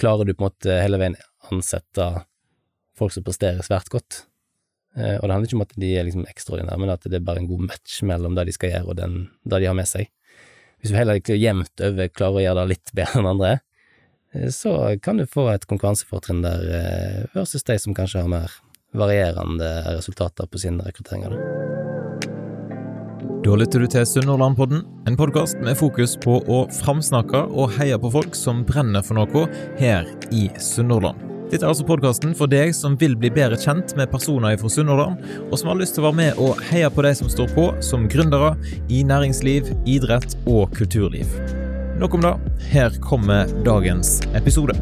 klarer du på en måte hele veien ansette folk som presterer svært godt. Eh, og det handler ikke om at de er liksom ekstraordinære, men at det er bare en god match mellom det de skal gjøre og den, det de har med seg. Hvis du heller ikke jevnt over klarer å gjøre det litt bedre enn andre, eh, så kan du få et konkurransefortrinn der eh, versus de som kanskje har mer varierende resultater på sine rekrutteringer. Da lytter du til Sunnhordlandpodden, en podkast med fokus på å framsnakke og heie på folk som brenner for noe her i Sunnhordland. Dette er altså podkasten for deg som vil bli bedre kjent med personer fra Sunnhordland, og som har lyst til å være med og heie på de som står på som gründere i næringsliv, idrett og kulturliv. Nok om det. Her kommer dagens episode.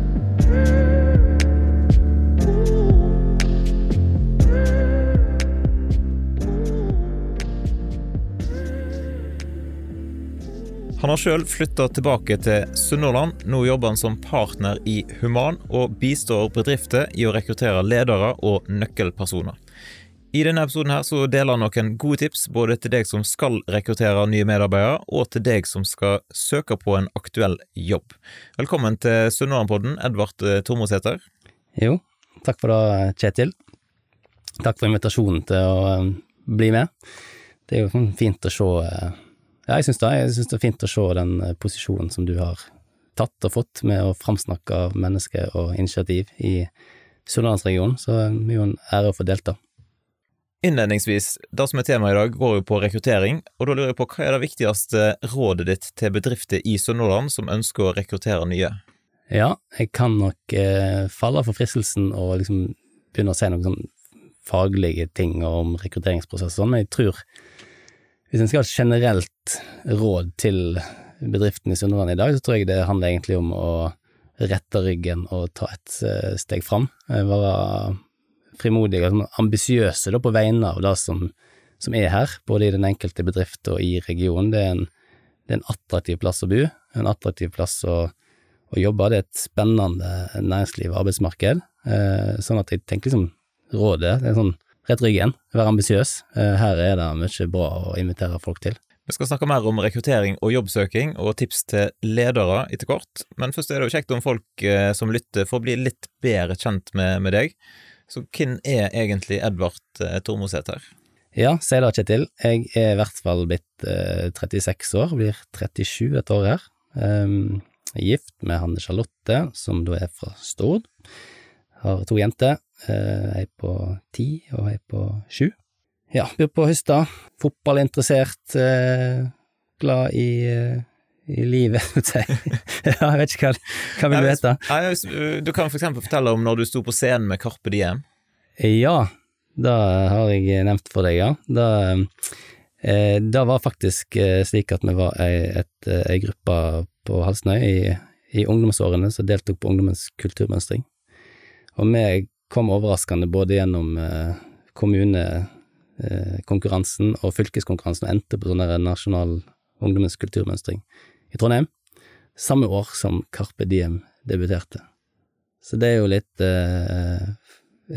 Han har sjøl flytta tilbake til Sunnhordland. Nå jobber han som partner i Human, og bistår bedrifter i å rekruttere ledere og nøkkelpersoner. I denne episoden her så deler han noen gode tips både til deg som skal rekruttere nye medarbeidere, og til deg som skal søke på en aktuell jobb. Velkommen til Sunnhordlandpodden, Edvard eh, Tormosæter. Jo, takk for det, Kjetil. Takk for invitasjonen til å eh, bli med. Det er jo sånn fint å se eh, ja, jeg syns det. Jeg syns det er fint å se den eh, posisjonen som du har tatt og fått med å framsnakke mennesker og initiativ i Sørlandsregionen, så det er jo en ære å få delta. Innledningsvis, det som er temaet i dag, går jo på rekruttering, og da lurer jeg på hva er det viktigste rådet ditt til bedrifter i Sunnhordland som ønsker å rekruttere nye? Ja, jeg kan nok eh, falle for fristelsen og liksom begynne å si noen sånn faglige ting om rekrutteringsprosesser, men jeg tror hvis en skal ha et generelt råd til bedriften i Sunnhordland i dag, så tror jeg det handler egentlig om å rette ryggen og ta et eh, steg fram. Eh, være frimodige og sånn ambisiøse på vegne av det som, som, er her, både i den enkelte bedrift og i regionen. Det er en, det er en attraktiv plass å bo, en attraktiv plass å, å jobbe. Det er et spennende næringsliv og arbeidsmarked. Eh, sånn at jeg tenker liksom rådet det er sånn rett ryggen, være ambisiøs. Eh, her er det mye bra å invitere folk til. Vi skal snakke mer om rekruttering og jobbsøking og tips til ledere etter kort, men først er det jo kjekt om folk eh, som lytter får bli litt bedre kjent med, med deg. Så hvem er egentlig Edvard eh, Tormosæter? Ja, si det, Kjetil. Jeg er i hvert fall blitt eh, 36 år, blir 37 et år her. Um, gift med Hanne Charlotte, som da er fra Stord. Har to jenter, ei eh, på ti og ei på sju. Ja, bor på Høstad, fotballinteressert, eh, glad i, eh, i livet, ja, jeg vet ikke hva, hva vil du vite? Du kan for eksempel fortelle om når du sto på scenen med Carpe Diem. Ja, det har jeg nevnt for deg, ja. Det, det var faktisk slik at vi var ei, et, ei gruppe på Halsnøy i, i ungdomsårene som deltok på Ungdommens kulturmønstring. Og vi kom overraskende både gjennom eh, kommunekonkurransen eh, og fylkeskonkurransen og endte på sånn nasjonal ungdommens kulturmønstring i Trondheim, samme år som Carpe Diem debuterte. Så det er jo litt eh,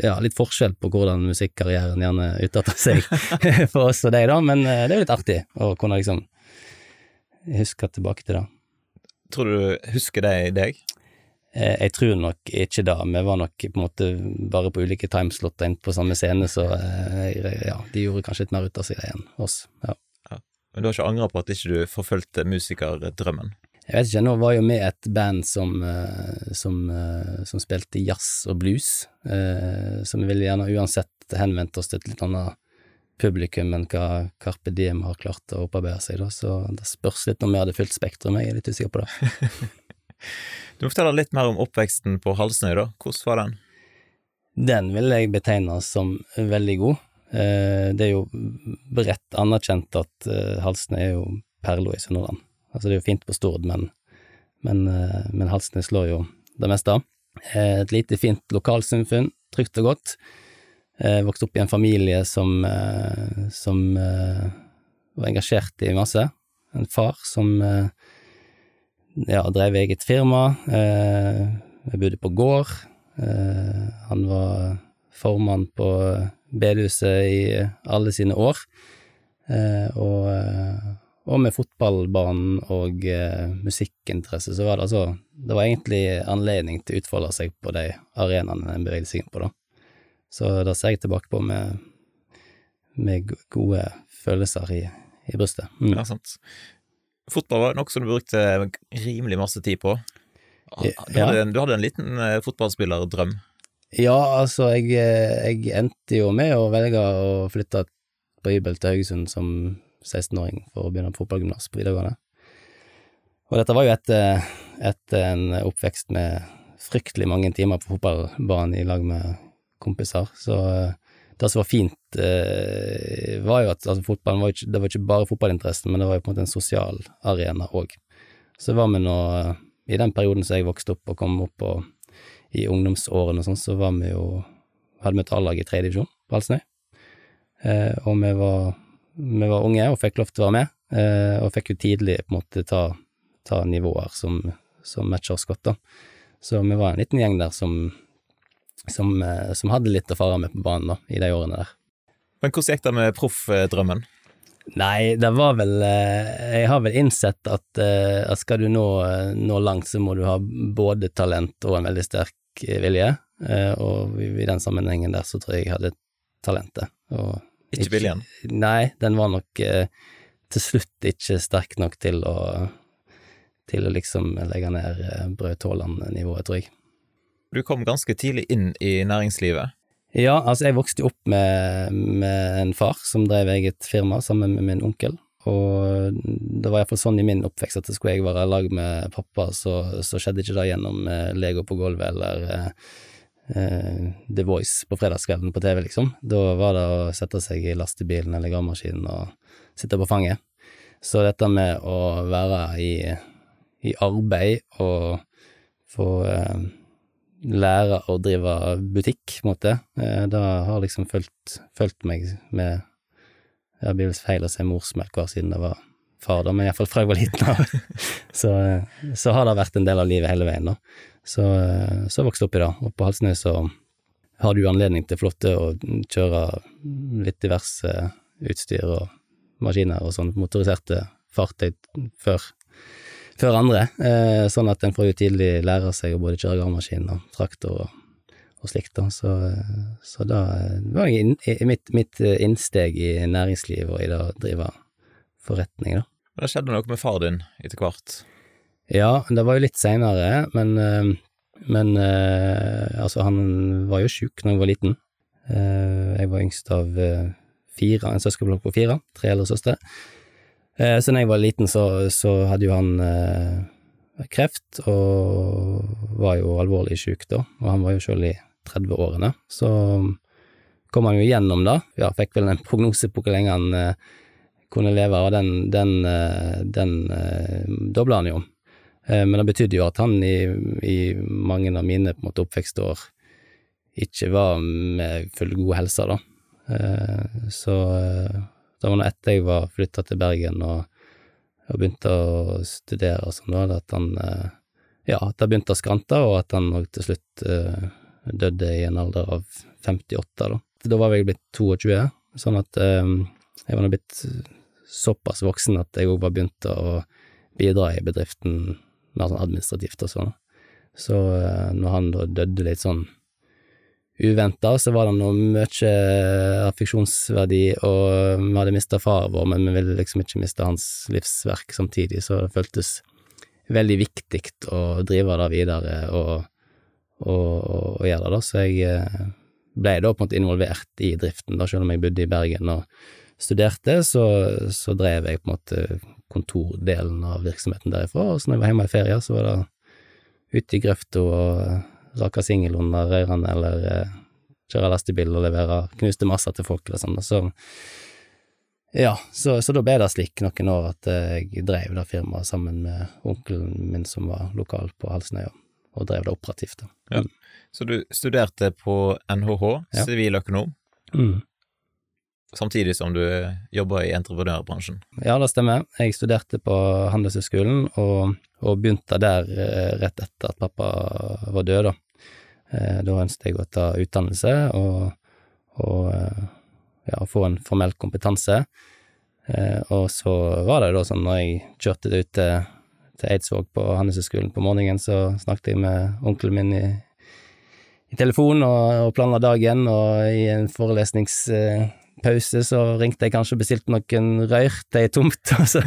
ja, litt forskjell på hvordan musikkarrieren gjerne utarter seg for oss og deg, da, men det er jo litt artig å kunne liksom huske tilbake til det. Tror du husker de deg? Eh, jeg tror nok ikke det. Vi var nok på en måte bare på ulike timeslotter inn på samme scene, så eh, ja, de gjorde kanskje litt mer ut av seg enn oss. Ja. ja. Men du har ikke angra på at ikke du forfulgte musikerdrømmen? Jeg vet ikke, nå var jo vi et band som, eh, som, som spilte jazz og blues, så vi ville gjerne uansett henvendt oss til et litt annet publikum enn hva Carpe Diem har klart å opparbeide seg, da, så det spørs litt om vi hadde fylt Spektrum, jeg er litt usikker på det. Du må fortelle litt mer om oppveksten på Halsnøy, da. Hvordan var den? Den vil jeg betegne som veldig god. Eh, det er jo bredt anerkjent at eh, Halsnøy er jo perla i Sunnhordland. Altså, det er jo fint på Stord, men, men, eh, men Halsnøy slår jo det meste. av. Et lite, fint lokalsamfunn, trygt og godt. Vokste opp i en familie som, som var engasjert i masse. En far som ja, drev eget firma. Eh, jeg bodde på gård. Eh, han var formann på bedehuset i alle sine år. Eh, og, og med fotballbanen og eh, musikkinteresse, så var det altså Det var egentlig anledning til å utfolde seg på de arenaene en bevegde seg inn på, da. Så det ser jeg tilbake på med, med gode følelser i, i brystet. Mm. Ja, sant. Fotball var noe som du brukte rimelig masse tid på. Du hadde, en, du hadde en liten eh, fotballspillerdrøm. Ja, altså, jeg, eh, jeg endte jo med å velge å flytte på hybel til Haugesund som 16-åring for å begynne på fotballgymnas på videregående. Og dette var jo etter, etter en oppvekst med fryktelig mange timer på fotballbanen i lag med kompiser, så eh, det som var fint, eh, var jo at altså, fotballen var ikke, det var ikke bare fotballinteressen, men det var jo på en måte en sosial arena òg. Så var vi nå, eh, i den perioden som jeg vokste opp og kom opp på i ungdomsårene og sånn, så var vi jo hadde vi et A-lag i tredje divisjon på Halsnøy. Eh, og vi var, vi var unge og fikk lov til å være med, eh, og fikk jo tidlig på en måte ta, ta nivåer som, som matcher oss godt, da. Så vi var en liten gjeng der som, som, eh, som hadde litt å fare med på banen da, i de årene der. Men hvordan gikk det med proffdrømmen? Nei, det var vel eh, Jeg har vel innsett at, eh, at skal du nå, nå langt, så må du ha både talent og en veldig sterk vilje, og i, den sammenhengen der så tror jeg jeg hadde talentet. Og Ikke viljen? Nei, den var nok til slutt ikke sterk nok til å til å liksom legge ned Braut Haaland-nivået, tror jeg. Du kom ganske tidlig inn i næringslivet. Ja, altså jeg vokste opp med, med en far som drev eget firma sammen med min onkel, og det var iallfall sånn i min oppvekst at skulle jeg være i lag med pappa, så, så skjedde ikke det gjennom eh, Lego på gulvet eller eh, eh, The Voice på fredagskvelden på TV, liksom. Da var det å sette seg i lastebilen eller gravemaskinen og sitte på fanget. Så dette med å være i, i arbeid og få eh, lære å drive butikk, på en måte, Da det har liksom fulgt, fulgt meg med Det blir vel feil å si morsmelk hver siden det var far, da, men iallfall fra jeg var liten av. så, eh, så har det vært en del av livet hele veien, da. Så, eh, så vokste jeg opp i det. Og på Halsnøy så har du anledning til flotte å kjøre litt diverse utstyr og maskiner og sånn motoriserte fartøy før, før andre, eh, sånn at en får jo tidlig lære seg å både kjøre gravemaskin og traktor og, og slikt, da. Så, eh, så da eh, var jeg inn, mitt, mitt eh, innsteg i næringslivet og i det å drive forretning, da. Men det skjedde noe med far din etter hvert. Ja, det var jo litt seinere, men, men altså, han var jo sjuk når jeg var liten. Jeg var yngst av fire, en søskenblokk på fire, tre eldre søstre. Eh, Så da jeg var liten, så, så hadde jo han eh, kreft, og var jo alvorlig sjuk da, og han var jo sjøl i 30-årene. Så kom han jo gjennom det, ja, fikk vel en prognose på hvor lenge han eh, kunne leve, og den, den, eh, den eh, dobla han jo. Men det betydde jo at han i, i mange av mine på en måte oppvekstår ikke var med full god helse, da. Så det var nå etter jeg var flytta til Bergen og, og begynte å studere og sånn, da, at han eh, Ja, at det begynte å skrante, og at han òg til slutt uh, døde i en alder av 58, da. Da var jeg blitt 22, sånn at um, jeg var nå blitt såpass voksen at jeg òg var begynt å bidra i bedriften mer sånn administrativt og sånn. Så uh, når han da døde litt sånn uventa, så var det noe mye affeksjonsverdi, og vi hadde mista far vår, men vi ville liksom ikke miste hans livsverk samtidig, så det føltes veldig viktig å drive det videre og, og, og gjøre det, da. Så jeg eh, ble da på en måte involvert i driften, da, selv om jeg bodde i Bergen og studerte, så, så drev jeg på en måte kontordelen av virksomheten derifra, og så når jeg var hjemme i ferie, så var det ute i grøfta og rake singel under rørene, eller eh, kjøre lastebil og levere knuste masser til folk eller sånn, så ja, så, så da ble det slik noen år at eh, jeg drev det firmaet sammen med onkelen min som var lokal på Halsnøya, og drev det operativt. Ja. Så du studerte på NHH, Ja. siviløkonom, Mm. samtidig som du jobber i entreprenørbransjen. Ja, det stemmer. Jeg studerte på Handelshøyskolen, og, og begynte der eh, rett etter at pappa var død, da. Eh, da ønsket jeg å ta utdannelse og, og eh, ja, få en formell kompetanse. Eh, og så var det da sånn når jeg kjørte det ut til, til Eidsvåg på Handelshøyskolen på morgenen, så snakket jeg med onkelen min i, i telefon og, og planla dagen, og i en forelesningspause så ringte jeg kanskje og bestilte noen rør til ei tomt, og så,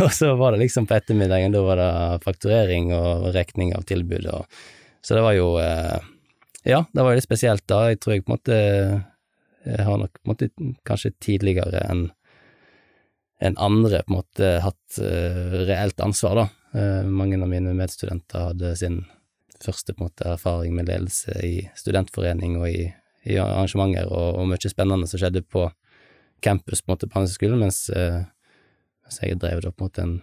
og så var det liksom på ettermiddagen, da var det fakturering og regning av tilbud, og så det var jo eh, Ja, det var litt spesielt da, jeg tror jeg på en måte jeg har nok på en måte kanskje tidligere enn en andre på en måte hatt uh, reelt ansvar, da. Uh, mange av mine medstudenter hadde sin første på en måte erfaring med ledelse i studentforening og i, i arrangementer, og, og, mye spennende som skjedde på campus på en måte på Handelshøyskolen, mens, uh, mens jeg drev da på en måte en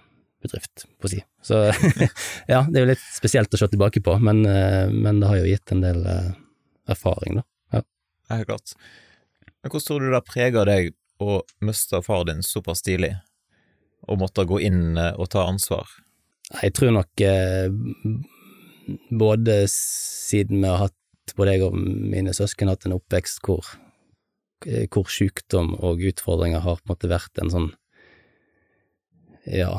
bedrift, på å si. Så ja, det er jo litt spesielt å se tilbake på, men, men det har jo gitt en del erfaring, da. Ja. er klart. Men hvordan tror du det preger deg å miste far din såpass tidlig, og måtte gå inn eh, og ta ansvar? Jeg tror nok eh, både siden vi har hatt, både jeg og mine søsken, hatt en oppvekst hvor, eh, hvor sykdom og utfordringer har på en måte vært en sånn ja,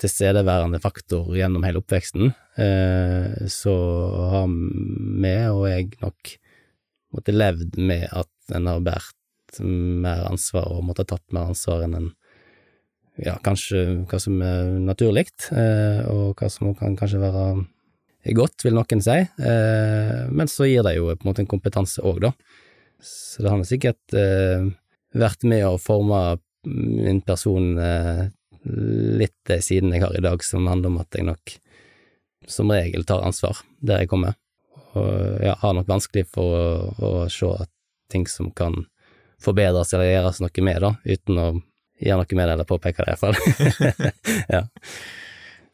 tilstedeværende faktor gjennom hele oppveksten, eh, så har vi og jeg nok måtte levd med at en har båret mer ansvar og måtte ha tatt mer ansvar enn en ja, kanskje hva som er naturlig, eh, og hva som kan kanskje være godt, vil noen si, eh, men så gir det jo på en måte en kompetanse òg, da. Så det har sikkert vært med å forme min person litt det siden jeg har i dag, som handler om at jeg nok som regel tar ansvar der jeg kommer, og jeg har nok vanskelig for å, å se at ting som kan forbedres eller gjøres noe med, da, uten å gjøre noe med det eller påpeke det, iallfall. ja.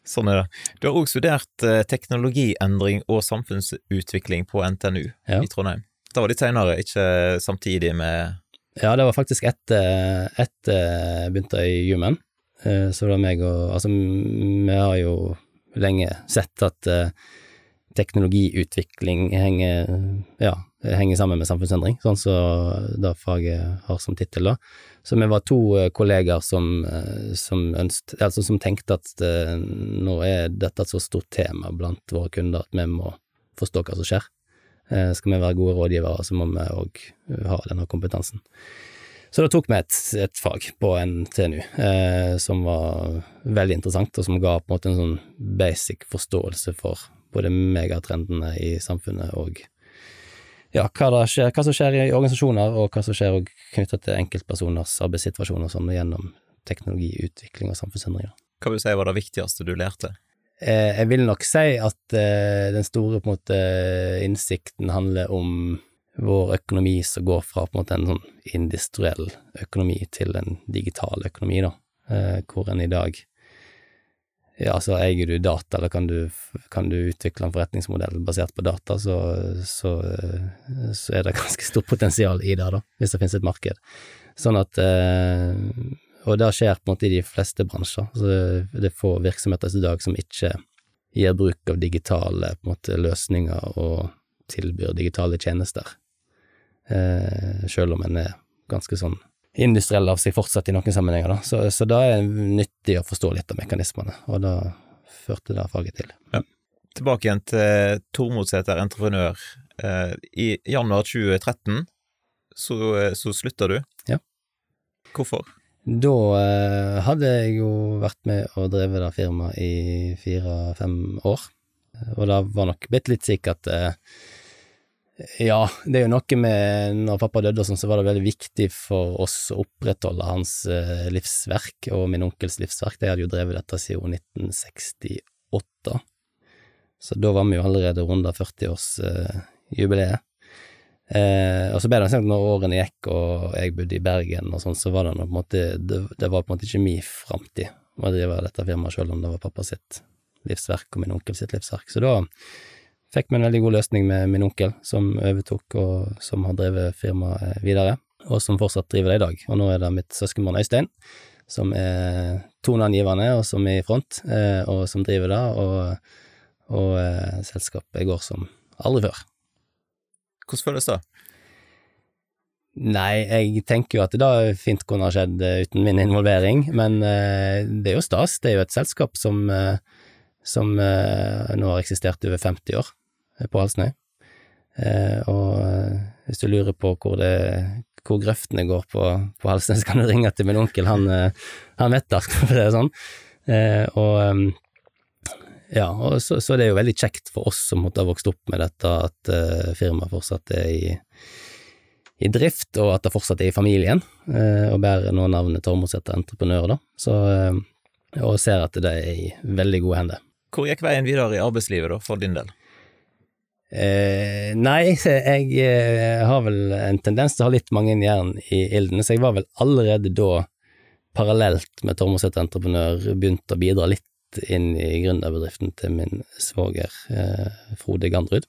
Sånn er det. Du har òg studert eh, teknologiendring og samfunnsutvikling på NTNU ja. i Trondheim. Da var de seinere, ikke samtidig med Ja, det var faktisk etter et, jeg begynte i Human. Eh, så det meg og Altså, vi har jo lenge sett at uh, teknologiutvikling henger, ja, henger sammen med samfunnsendring, sånn som så det faget har som tittel, da. Så vi var to eh, kollegaer som, eh, som, ønst, altså som tenkte at nå er dette et så stort tema blant våre kunder at vi må forstå hva som skjer. Skal vi være gode rådgivere, så må vi òg ha denne kompetansen. Så da tok vi et, et fag på NTNU eh, som var veldig interessant, og som ga på en måte en sånn basic forståelse for både megatrendene i samfunnet og ja, hva, skjer, hva, som skjer i organisasjoner, og hva som skjer knytta til enkeltpersoners arbeidssituasjon og sånn, gjennom teknologiutvikling og samfunnsendringer. Hva vil du si var det viktigste du lærte? Eh, jeg vil nok si at eh, den store måte innsikten handler om vår økonomi som går fra på en måte en sånn industriell økonomi til en digital økonomi, da, eh, hvor en i dag ja, så eier du data, eller kan du, kan du utvikle en forretningsmodell basert på data, så, så, så, er det ganske stort potensial i det, da, hvis det finnes et marked. Sånn at eh, Og det skjer på en måte i de fleste bransjer. Så det er få virksomheter i dag som ikke gir bruk av digitale måte, løsninger og tilbyr digitale tjenester, eh, selv om en er ganske sånn industriell av seg fortsatt i noen sammenhenger, da. Så, så da er det nyttig å forstå litt av mekanismene, og da førte det faget til. Ja. Tilbake igjen til Tormodsæter entreprenør. Eh, I januar 2013 så, så slutta du. Ja. Hvorfor? Da eh, hadde jeg jo vært med og drevet det firmaet i fire-fem år, og det var nok blitt litt sikkert at eh, ja, det er jo noe med Når pappa døde og sånn, så var det veldig viktig for oss å opprettholde hans eh, livsverk og min onkels livsverk. De hadde jo drevet dette siden 1968, så da var vi jo allerede runda 40-årsjubileet. Eh, og så ble det sånn når årene gikk og jeg bodde i Bergen og sånn, så var det på en måte Det, det var på en måte ikke min framtid å drive dette firmaet, sjøl om det var pappa sitt livsverk og min onkel sitt livsverk. Så da fikk meg en veldig god løsning med min onkel, som overtok og som har drevet firmaet videre, og som fortsatt driver det i dag. Og nå er det mitt søskenbarn Øystein, som er toneangivende, og som er i front, eh, og som driver det, og, og eh, selskapet går som aldri før. Hvordan føles det? Nei, jeg tenker jo at det da fint kunne ha skjedd eh, uten min involvering, men eh, det er jo stas. Det er jo et selskap som, eh, som eh, nå har eksistert over 50 år eh, på Halsnøy. Eh, og eh, hvis du lurer på hvor, det, hvor grøftene går på, på Halsnøy, så kan du ringe til min onkel, han, eh, han vet det, for det er sånn. Eh, og ja, og så, så det er jo veldig kjekt for oss som måtte ha vokst opp med dette, at uh, firmaet fortsatt er i i drift, og at det fortsatt er i familien, uh, og bærer nå navnet Tormodseter Entreprenør, da. Så, uh, og ser at det er i veldig gode hender. Hvor gikk veien videre i arbeidslivet, da, for din del? Eh, nei, jeg eh, har vel en tendens til å ha litt mange jern i ilden, så jeg var vel allerede da, parallelt med Tormoset Entreprenør, begynt å bidra litt inn i gründerbedriften til min svoger eh, Frode Gandrud,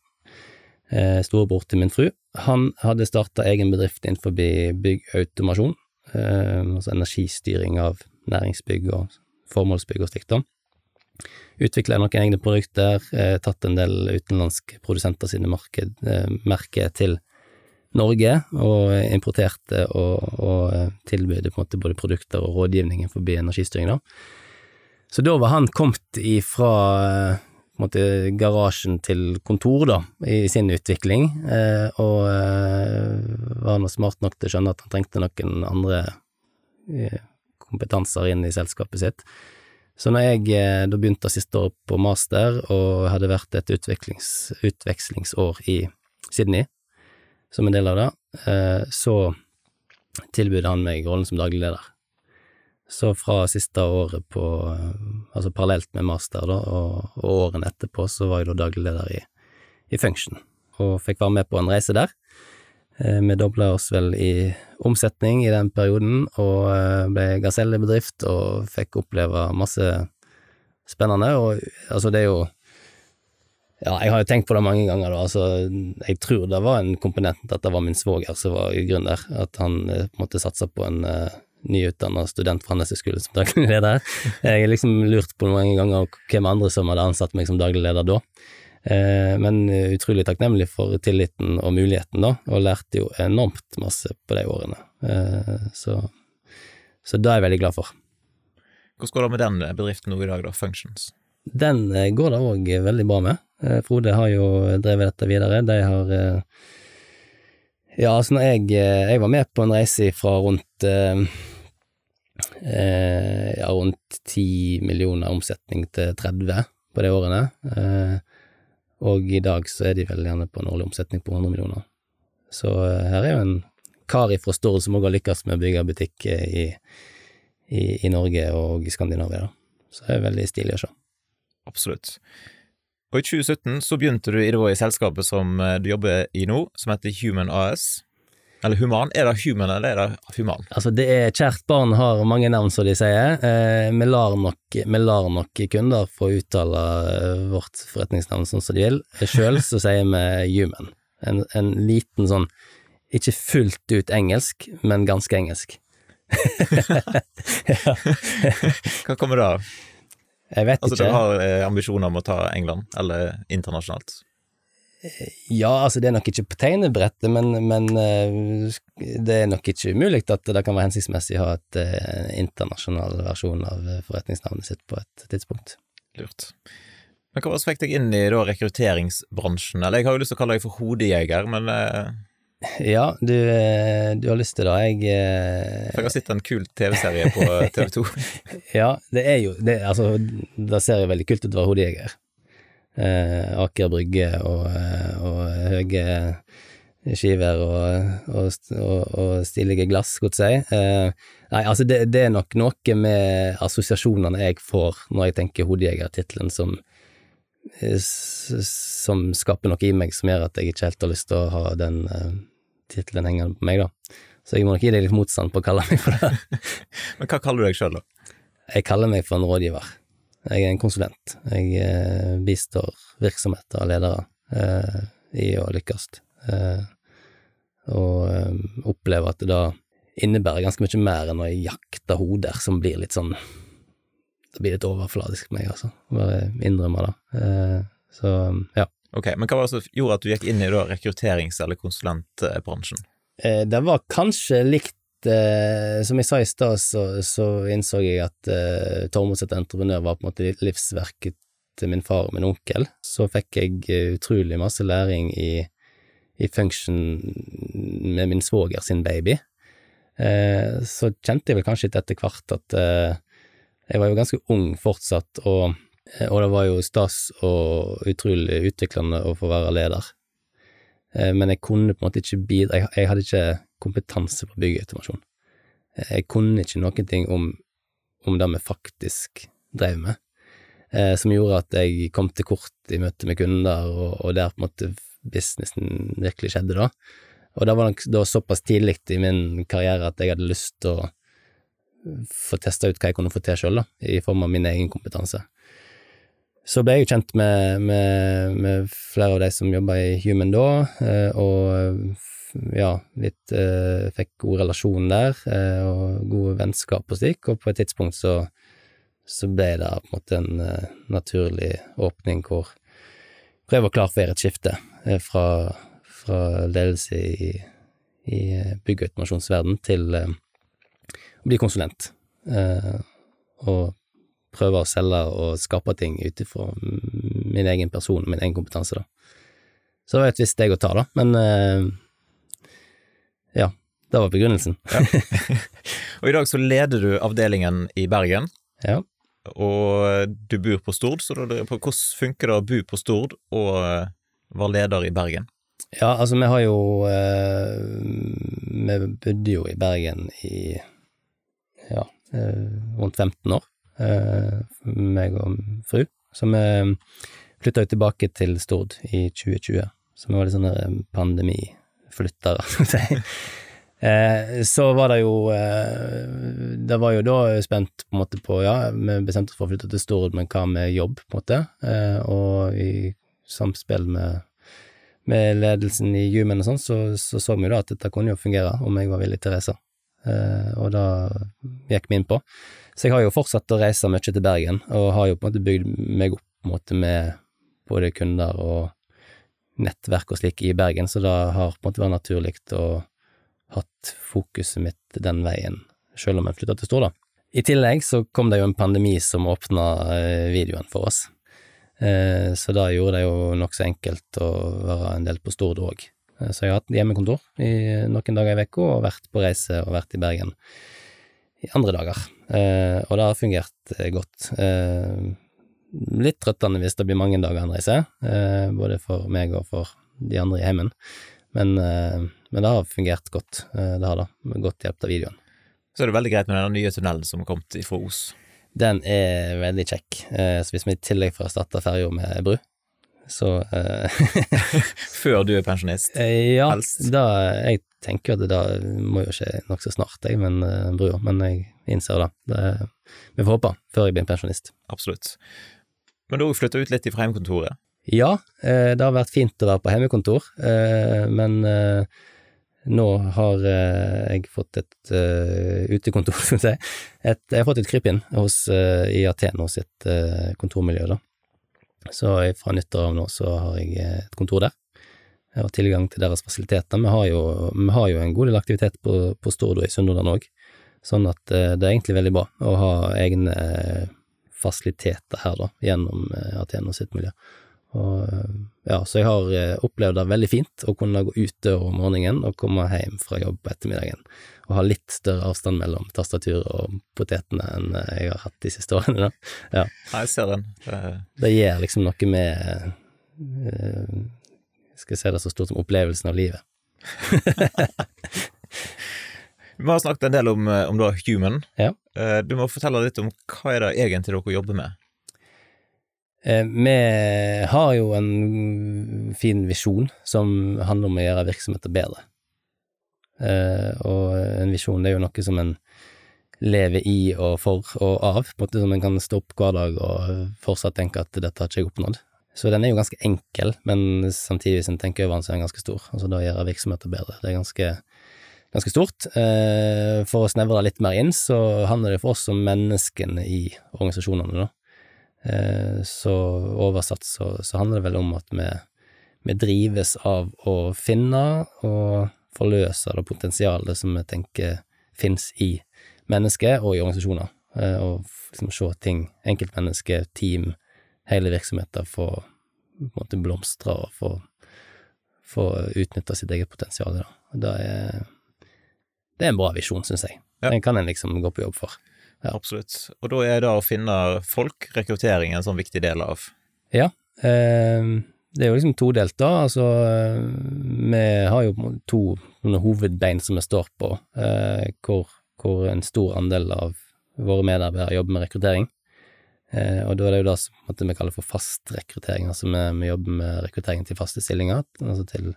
eh, storebror til min fru. Han hadde starta egen bedrift innenfor byggautomasjon, eh, altså energistyring av næringsbygg og formålsbygg og slikt. Utvikla noen egne produkter, eh, tatt en del utenlandske produsenter sine marked, eh, merker til Norge, og importerte og, og eh, tilbød på en måte både produkter og rådgivning forbi energistyring. da. Så da var han kommet ifra måte garasjen til kontor, da, i sin utvikling, og var nå smart nok til å skjønne at han trengte noen andre kompetanser inn i selskapet sitt. Så når jeg eh, da begynte siste år på master, og hadde vært et utvekslingsår i Sydney som en del av det, eh, så tilbød han meg rollen som daglig leder. Så fra siste året på Altså parallelt med master, da, og, og årene etterpå, så var jeg da daglig leder i, i Function, og fikk være med på en reise der. Eh, Vi dobla oss vel i omsetning i den perioden, og eh, ble gasellebedrift og fikk oppleve masse spennende, og altså det er jo ja, jeg har jo tenkt på det mange ganger, da. Altså, jeg tror det var en komponent at det var min svoger som var gründer. At han måtte måte satsa på en uh, nyutdanna student fra Handelshøyskolen som daglig leder. Jeg har liksom lurt på mange ganger hvem andre som hadde ansatt meg som daglig leder da. Eh, men utrolig takknemlig for tilliten og muligheten, da, og lærte jo enormt masse på de årene. Eh, så, så det er jeg veldig glad for. Hvordan går det med den bedriften nå i dag, da, Functions? Den eh, går det òg veldig bra med. Frode har jo drevet dette videre. De har Ja, altså når jeg, jeg var med på en reise fra rundt ja, rundt 10 millioner omsetning til 30 på de årene. Og i dag så er de vel gjerne på en årlig omsetning på 100 millioner. Så eh, her er jo en kar fra Stord som òg har lykkes med å bygge butikk eh, i, i, i Norge og i Skandinavia. Så det er veldig stilig å se. Absolutt. Og i 2017 så begynte du i, det selskapet som eh, du jobber i nå, som heter Human AS. Eller Human. Er det Human, eller er det Human? Altså, det er kjært barn har mange navn, som de sier. Eh, vi, lar nok, vi lar nok kunder få uttale eh, vårt forretningsnavn sånn som de vil. Sjøl så sier vi human. En, en liten sånn, ikke fullt ut engelsk, men ganske engelsk. ja. Hva kommer det av? Jeg vet Altså, ikke. du har eh, ambisjoner om å ta England, eller internasjonalt? Ja, altså det er nok ikke på tegnebrettet, men, men eh, det er nok ikke umulig at det kan være hensiktsmessig å ha et eh, internasjonal versjon av eh, forretningsnavnet sitt på et tidspunkt. Lurt. Men hva fikk deg inn i da rekrutteringsbransjen? Eller jeg har jo lyst til å kalle deg for hodejeger, men eh, Ja, du, du har lyst til det. Jeg eh, for jeg har sett en kul TV-serie på TV 2. Ja, det er jo det, Altså, det ser jo veldig kult ut å være hodejeger. Eh, Aker Brygge og, eh, og høye skiver og, og, og, og stilige glass, godt si. Eh, nei, altså, det, det er nok noe med assosiasjonene jeg får når jeg tenker hodejegertittelen som eh, som skaper noe i meg som gjør at jeg ikke helt har lyst til å ha den eh, tittelen hengende på meg, da. Så jeg må nok gi deg litt motstand på å kalle meg for det. Men hva kaller du deg sjøl, da? Jeg kaller meg for en rådgiver. Jeg er en konsulent. Jeg eh, bistår virksomheter og ledere eh, i å lykkes. Eh, og eh, opplever at det da innebærer ganske mye mer enn å jakte hoder, som blir litt sånn Det blir litt overfladisk for meg, altså. Bare innrømme det. Eh, så ja. Ok, Men hva var det som gjorde at du gikk inn i da rekrutterings- eller konsulentbransjen? Eh, det var kanskje likt eh, Som jeg sa i stad, så, så, innså jeg at eh, Tormod entreprenør var på en måte livsverket til min far og min onkel. Så fikk jeg eh, utrolig masse læring i, i function med min svoger sin baby. Eh, så kjente jeg vel kanskje etter hvert at eh, jeg var jo ganske ung fortsatt, og, eh, og det var jo stas og utrolig utviklende å få være leder. Eh, men jeg kunne på en måte ikke bidra, jeg hadde ikke kompetanse på bygge automasjon. jeg kunne ikke noen ting om, om det vi faktisk drev med eh, som gjorde at jeg kom til kort i møte med kunder, og, og der på en måte businessen virkelig skjedde, da. Og det var nok da såpass tidlig i min karriere at jeg hadde lyst til å få testa ut hva jeg kunne få til sjøl, i form av min egen kompetanse. Så ble jeg jo kjent med, med, med flere av de som jobba i Human da, eh, og ja, litt eh, Fikk god relasjon der, eh, og gode vennskap og slik, og på et tidspunkt så så ble det på en måte en eh, naturlig åpning hvor, for å gjøre et skifte uh, fra, fra, ledelse i, i og automasjonsverden til uh, å bli konsulent. og prøve å selge og skape ting ut ifra min egen person og min egen kompetanse, da. Så det var et visst steg å ta, da, men det var begrunnelsen. ja. og i dag så leder du avdelingen i Bergen. Ja og du bor på Stord, så da, hvordan funker det å bo på Stord og eh, være leder i Bergen? Ja, altså vi har jo eh, Vi bodde jo i Bergen i ja, eh, rundt 15 år, meg og fru. Så vi flytta jo tilbake til Stord i 2020, så vi var litt sånne pandemiflyttere, skal vi si. Eh, så var det jo eh, Det var jo da spent på en måte på Ja, vi bestemte oss for å flytte til Stord, men hva med jobb, på en måte? Eh, og i samspill med, med ledelsen i Human og sånn, så, så, så vi jo da at dette kunne jo fungere om jeg var villig til å reise. Eh, og da gikk vi inn på. Så jeg har jo fortsatt å reise mye til Bergen, og har jo på en måte bygd meg opp på en måte med både kunder og nettverk og slik i Bergen, så det har på en måte vært naturlig å hatt fokuset mitt den veien, sjøl om jeg flytta til Stord, I tillegg så kom det jo en pandemi som åpna eh, videoen for oss. Eh, så da gjorde det jo nokså enkelt å være en del på Stord òg. Eh, så jeg har hatt hjemmekontor i noen dager i uka, og vært på reise og vært i Bergen i andre dager. Og det har fungert godt. Litt trøttende hvis det blir mange dager en reise, både for meg og for de andre i heimen. Men men det har fungert godt, eh, det har det, med godt hjelp av videoen. Så er det veldig greit med den nye tunnelen som har kommet fra Os. Den er veldig kjekk, eh, så hvis vi i tillegg får erstatta ferja med bru, så eh, Før du er pensjonist, ja, helst? Da, jeg tenker at det da må jo skje nokså snart, jeg, men brua. Men jeg innser det. det. Vi får håpe, før jeg blir pensjonist. Absolutt. Men du har flytta ut litt fra hjemmekontoret? Ja, det har vært fint å være på hjemmekontor, men nå har eh, jeg fått et uh, utekontor, skal vi si. Et, jeg har fått et krypinn hos, uh, i Aten hos et uh, kontormiljø, da. Så fra nyttår av nå så har jeg et kontor der. Jeg har tilgang til deres fasiliteter. Vi har jo, vi har jo en god del aktivitet på, på Stord og i Sunnhordland òg, sånn at det er egentlig veldig bra å ha egne fasiliteter her, da, gjennom Aten og sitt miljø. Og, ja, så jeg har eh, opplevd det veldig fint å kunne gå ute om morgenen og komme hjem fra jobb på ettermiddagen, og ha litt større avstand mellom tastaturet og potetene enn eh, jeg har hatt de siste årene. Da. Ja. Jeg ser den. Det gjør liksom noe med Skal jeg si det så stort som opplevelsen av livet. Vi har snakket en del om, om da Human. Ja. Du må fortelle litt om hva er det egentlig dere jobber med? Eh, vi har jo en fin visjon som handler om å gjøre virksomheter bedre. Eh, og en visjon det er jo noe som en lever i og for og av, på en måte som en kan stå opp hver dag og fortsatt tenke at dette har ikke jeg oppnådd. Så den er jo ganske enkel, men samtidig hvis en tenker over den, så er den ganske stor. Altså da gjøre virksomheter bedre. Det er ganske, ganske stort. Eh, for å snevre det litt mer inn, så handler det for oss om menneskene i organisasjonene, da. Eh, så oversatt så, så, handler det vel om at vi, vi drives av å finne og forløse det potensialet som vi tenker finnes i mennesket og i organisasjoner, eh, og liksom se ting, enkeltmennesker, team, hele virksomheter få blomstre og få, få utnytta sitt eget potensial. Da. Det er, det er en bra visjon, syns jeg. Den kan en liksom gå på jobb for. Ja. Absolutt. Og da er det å finne folk, rekruttering, en sånn viktig del av. Ja. Eh, det er jo liksom todelt, da. Altså, eh, vi har jo to hovedbein som vi står på, eh, hvor, hvor en stor andel av våre medarbeidere jobber med rekruttering. Eh, og da er det jo det som vi kaller for fast rekruttering, altså vi, vi jobber med rekruttering til faste stillinger, altså til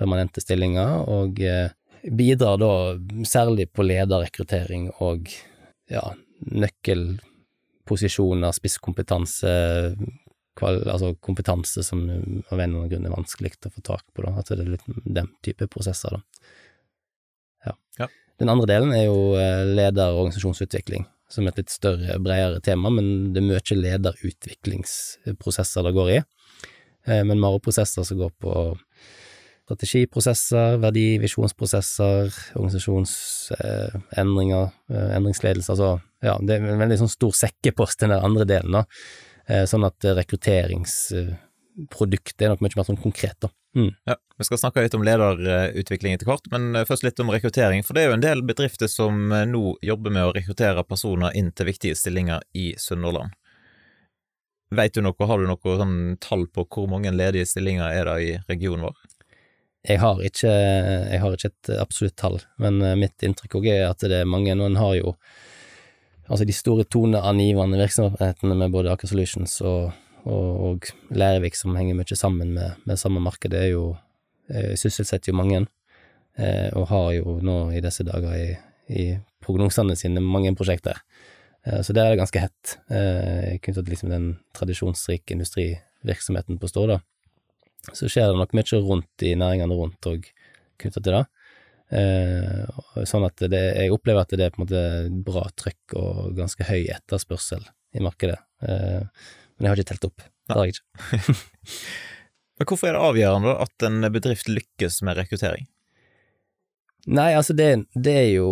permanente stillinger, og eh, bidrar da særlig på lederrekruttering og ja, nøkkelposisjoner, spisskompetanse, kval, altså kompetanse som av en eller annen grunn er vanskelig å få tak på, da, at det er litt den type prosesser, da. Ja. Ja. Den andre delen er jo eh, leder- og organisasjonsutvikling, som er et litt større, bredere tema, men det er mye lederutviklingsprosesser det går i. Eh, Men vi har også prosesser som går på strategiprosesser, verdivisjonsprosesser, organisasjonsendringer, eh, endringsledelse, altså ja, det er en veldig sånn stor sekkepost, den der andre delen, da. Eh, Sånn at eh, rekrutteringsproduktet er nok mye mer sånn konkret, da. Mm. Ja, Vi skal snakke litt om lederutvikling etter hvert, men først litt om rekruttering. For det er jo en del bedrifter som nå jobber med å rekruttere personer inn til viktige stillinger i Sunnhordland. Veit du noe, har du noe sånn tall på hvor mange ledige stillinger er det i regionen vår? Jeg har ikke, jeg har ikke et absolutt tall, men eh, mitt inntrykk òg er at det er mange. Noen har jo altså de store toneangivende virksomhetene med både Aker Solutions og, og, og Lærvik som henger mye sammen med, med samme marked, er jo eh, sysselsetter jo mange, eh, og har jo nå i disse dager i, i prognosene sine mange prosjekter. Så der er det ganske hett, knyttet til liksom den tradisjonsrike industrivirksomheten på Stord, da så skjer det nok mye rundt i næringene rundt og knytta til det. Eh, sånn at det, jeg opplever at det er på en måte bra trykk og ganske høy etterspørsel i markedet. Eh, men jeg har ikke telt opp. Det har jeg ikke. Men hvorfor er det avgjørende at en bedrift lykkes med rekruttering? Nei, altså det, det er jo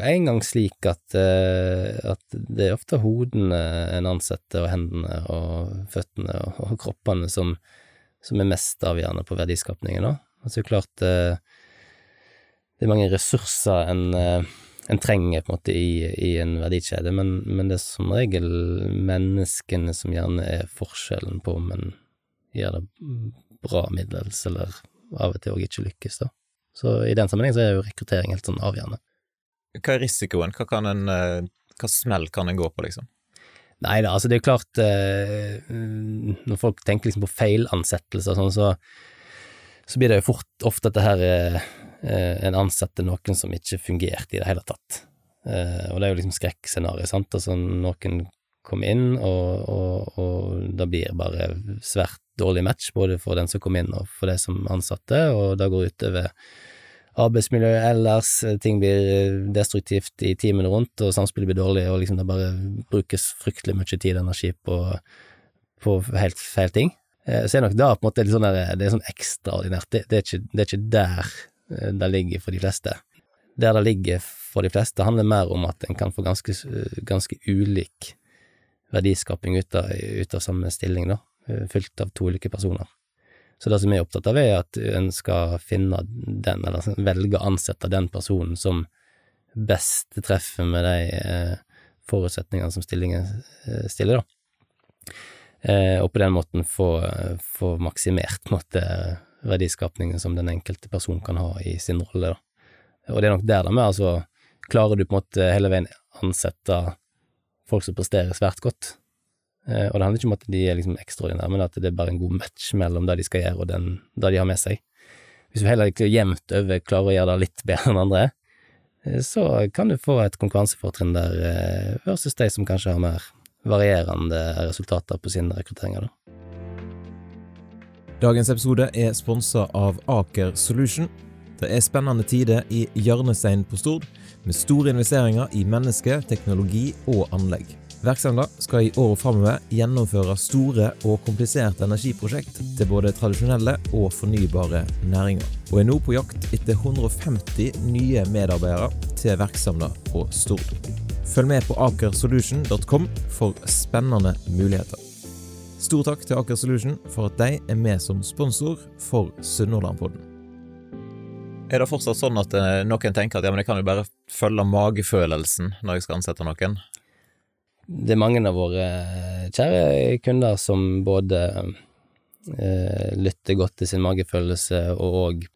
en gang slik at, eh, at det er ofte hodene en ansetter, og hendene og føttene og, og kroppene som, som er mest avgjørende på verdiskapningen, da. Altså klart eh, det er mange ressurser en, eh, en trenger på en måte i, i en verdikjede, men, men det er som regel menneskene som gjerne er forskjellen på om en gjør det bra middels, eller av og til òg ikke lykkes, da. Så i den sammenheng er jo rekruttering helt sånn avgjørende. Hva er risikoen? Hva, kan en, eh, hva smell kan en gå på, liksom? Nei da, altså det er jo klart eh, Når folk tenker liksom på feilansettelser og sånn, så, så blir det jo fort ofte at det her er eh, en ansetter noen som ikke fungerte i det hele tatt. Eh, og det er jo liksom skrekkscenario, sant. Altså noen kommer inn, og, og, og det blir bare svært dårlig match, både for den som kom inn og for de som ansatte, og det går utover arbeidsmiljøet ellers, ting blir destruktivt i timen rundt, og samspillet blir dårlig, og liksom det bare brukes fryktelig mye tid og energi på, på helt feil ting. Eh, Så er nok da på en måte litt sånn der, det er sånn ekstraordinært, det, det, er ikke, det er ikke der eh, det ligger for de fleste. Der det ligger for de fleste, handler mer om at en kan få ganske, ganske ulik verdiskaping ut av, ut av samme stilling, da, eh, fylt av to ulike personer. Så det som jeg er opptatt av, er at en skal finne den, eller velge å ansette den personen som best treffer med de eh, forutsetningene som stillingen eh, stiller, da. Eh, og på den måten få, få maksimert måte, verdiskapningen som den enkelte person kan ha i sin rolle, da. Og det er nok der det med, altså klarer du på en måte hele veien ansette folk som presterer svært godt, og det handler ikke om at de er liksom ekstraordinære, men at det er bare en god match mellom det de skal gjøre og den, det de har med seg. Hvis du heller ikke jevnt over klarer å gjøre det litt bedre enn andre, eh, så kan du få et konkurransefortrinn der eh, versus de som kanskje har mer varierende resultater på sine rekrutteringer, da. Dagens episode er sponsa av Aker Solution. Det er spennende tider i hjørnesteinen på Stord, med store investeringer i menneske, teknologi og anlegg. Verksemda skal i året framover gjennomføre store og kompliserte energiprosjekt til både tradisjonelle og fornybare næringer, og er nå på jakt etter 150 nye medarbeidere til Verksemda på Stord. Følg med på akersolution.com for spennende muligheter. Stor takk til Aker Solution for at de er med som sponsor for Sunnhordlandpodden. Er det fortsatt sånn at eh, noen tenker at ja, men jeg kan jo bare følge magefølelsen når jeg skal ansette noen? Det er mange av våre kjære kunder som både eh, lytter godt til sin magefølelse og òg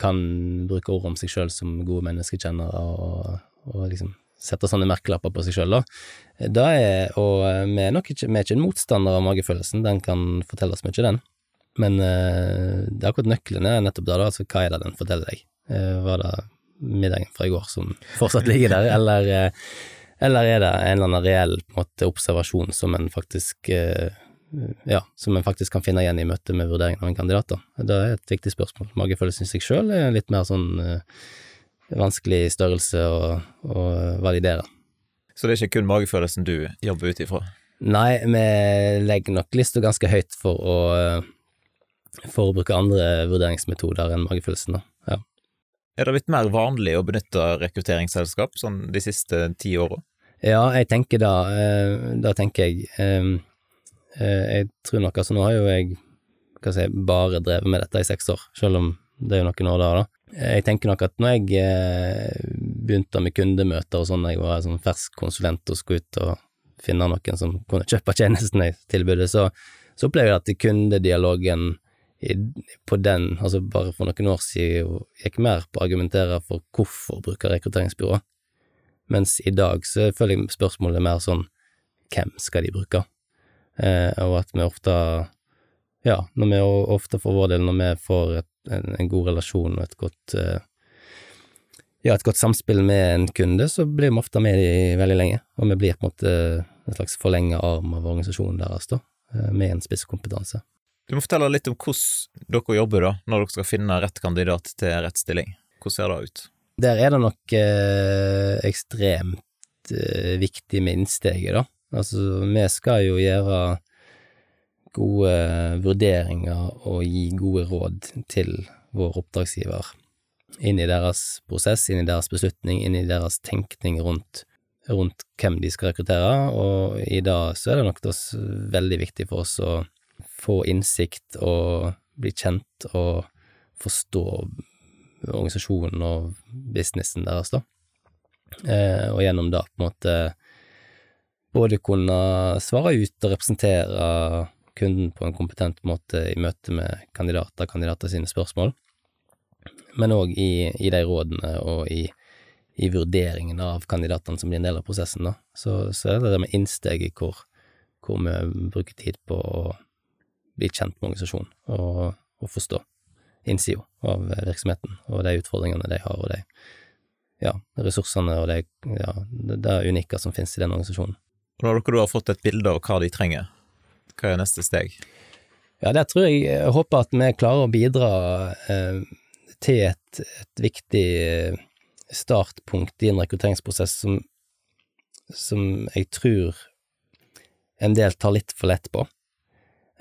kan bruke ord om seg sjøl som gode menneskekjennere og, og liksom setter sånne merkelapper på seg sjøl, da. da og vi er nok ikke, vi er ikke en motstander av magefølelsen, den kan fortelle oss mye, den. Men eh, det er akkurat nøkkelen er nettopp da, da, altså hva er det den forteller deg? Eh, var det middagen fra i går som fortsatt ligger der, eller, uh, eller er det en eller annen reell en måte, observasjon som en faktisk ja, som en faktisk kan finne igjen i møte med vurderingen av en kandidat, da. Det er et viktig spørsmål. Magefølelsen i seg sjøl er litt mer sånn vanskelig størrelse å, å validere. Så det er ikke kun magefølelsen du jobber ut ifra? Nei, vi legger nok lista ganske høyt for å, for å bruke andre vurderingsmetoder enn magefølelsen, da. Ja. Er det blitt mer vanlig å benytte rekrutteringsselskap sånn de siste ti åra? Ja, jeg tenker da, eh, da tenker jeg eh, Jeg tror nok altså, nå har jo jeg hva si, bare drevet med dette i seks år, selv om det er jo noen år da, da. Jeg tenker nok at når jeg eh, begynte med kundemøter og sånn, jeg var sånn fersk konsulent og skulle ut og finne noen som kunne kjøpe tjenesten jeg tilbudet, så, så opplevde jeg at kundedialogen på den, altså bare for noen år siden, gikk mer på å argumentere for hvorfor bruker rekrutteringsbyrå, mens i dag så føler jeg spørsmålet mer sånn hvem skal de bruke, eh, og at vi ofte ja, når vi ofte for vår del, når vi får et, en, en, god relasjon og et godt eh, ja, et godt samspill med en kunde, så blir vi ofte med de veldig lenge, og vi blir på en måte en slags forlenga arm av organisasjonen deres, da, eh, med en spisskompetanse. Du må fortelle litt om hvordan dere jobber, da, når dere skal finne rett kandidat til rett stilling. Hvordan ser det ut? Der er det nok eh, ekstremt eh, viktig med innsteget, da. Altså, vi skal jo gjøre gode vurderinger og gi gode råd til vår oppdragsgiver inn i deres prosess, inn i deres beslutning, inn i deres tenkning rundt, rundt hvem de skal rekruttere, og i dag så er det nok veldig viktig for oss å få innsikt og bli kjent og forstå organisasjonen og businessen deres, da. Eh, og gjennom det på en måte både kunne svare ut og representere kunden på en kompetent måte i møte med kandidater, kandidater sine spørsmål, men òg i, i, de rådene og i, i vurderingen av kandidatene som blir en del av prosessen. Da. Så, så er det det med innsteget hvor, hvor vi bruker tid på å bli kjent med organisasjonen og, og forstå innsida av virksomheten og de utfordringene de har, og de ja, ressursene og de, ja, det, det unike som finnes i den organisasjonen. Når dere har fått et bilde av hva de trenger, hva er neste steg? Ja, der tror jeg Jeg håper at vi klarer å bidra eh, til et, et, viktig eh, startpunkt i en rekrutteringsprosess som, som jeg tror en del tar litt for lett på.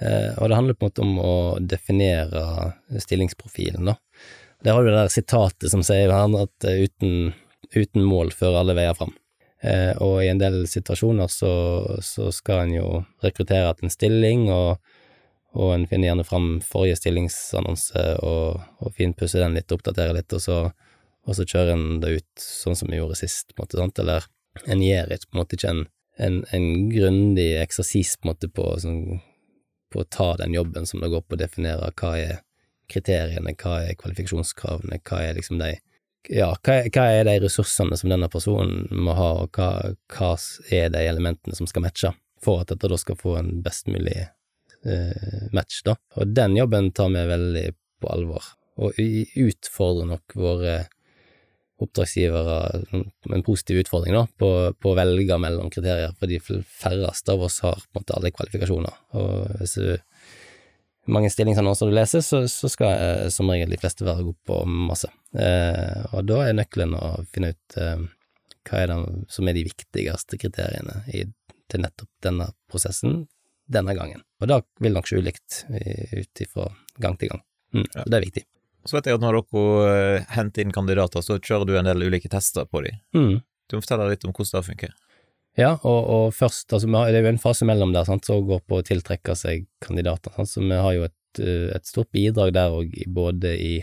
Eh, og det handler på en måte om å definere stillingsprofilen, da. Der har du det der sitatet som sier at eh, uten, uten mål fører alle veier fram. Eh, og i en del situasjoner så, så skal en jo rekruttere til en stilling, og, og en finner gjerne fram forrige stillingsannonse og, og finpusser den litt, oppdaterer litt, og så, og så kjører en det ut sånn som vi gjorde sist, på en måte, sant? eller en gjør ikke, på en måte ikke en, en, en grundig eksersis på på, sånn, på å ta den jobben som det går på å definere hva er kriteriene, hva er kvalifikasjonskravene, hva er liksom de ja, hva, hva, er de ressursene som denne personen må ha, og hva, hva, er de elementene som skal matche, for at dette da skal få en best mulig eh, match, da. Og den jobben tar vi veldig på alvor, og utfordrer nok våre oppdragsgivere en positiv utfordring da, på, på, å velge mellom kriterier, for de færreste av oss har på en måte alle kvalifikasjoner, og hvis du mange stillingsannonser du leser, så, så skal eh, som regel de fleste være gode på masse. Eh, og da er nøkkelen å finne ut eh, hva er det som er de viktigste kriteriene i til nettopp denne prosessen denne gangen. Og da vil nok se ulikt ut ifra gang til gang. Mm, ja. Det er viktig. Så vet jeg at når dere eh, henter inn kandidater, så kjører du en del ulike tester på dem. Mm. Du må fortelle litt om hvordan det funker. Ja, og, og først, altså det er jo en fase mellom der sant, som går på å tiltrekke seg kandidater. Sant, så vi har jo et, eh, et stort bidrag der òg, både i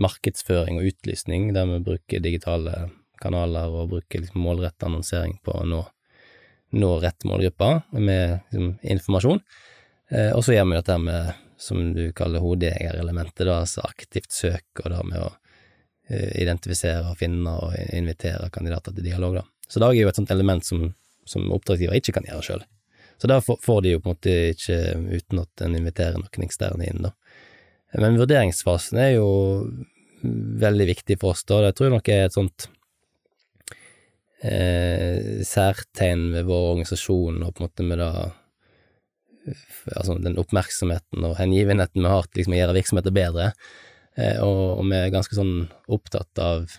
markedsføring og utlysning, der vi bruker digitale kanaler og bruker liksom målrettet annonsering på å nå, nå rett målgruppe med liksom, informasjon. Eh, og så gjør vi dette med som du kaller hodeegerelementet, da, altså aktivt søk, og da med å uh, identifisere og finne og invitere kandidater til dialog, da. Så det er jo et sånt element som, som oppdragsgiver ikke kan gjøre sjøl. Så da får de jo på en måte ikke uten at en inviterer noen eksterne inn, da. Men vurderingsfasen er jo veldig viktig for oss, da. Det tror jeg nok er et sånt eh, særtegn ved vår organisasjon, og på en måte med det altså den oppmerksomheten og hengivenheten vi har til liksom å gjøre virksomheter bedre, eh, og, og, vi er ganske sånn opptatt av,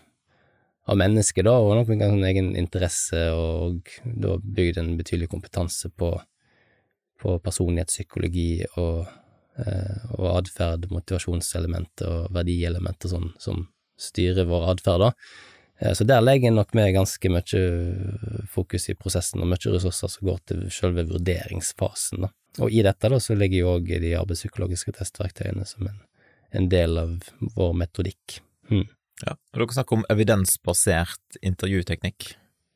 av mennesket, da, og nok med en egen interesse, og da bygd en betydelig kompetanse på, på personlighetspsykologi og, eh, og atferd, motivasjonselementer og verdielementer sånn, som styrer vår atferd, da. Eh, så der legger jeg nok med ganske mye fokus i prosessen, og mye ressurser som går til selve vurderingsfasen, da. Og i dette da så ligger jo òg de arbeidspsykologiske testverktøyene som en, en del av vår metodikk. Hmm. Ja, og Dere snakker om evidensbasert intervjuteknikk.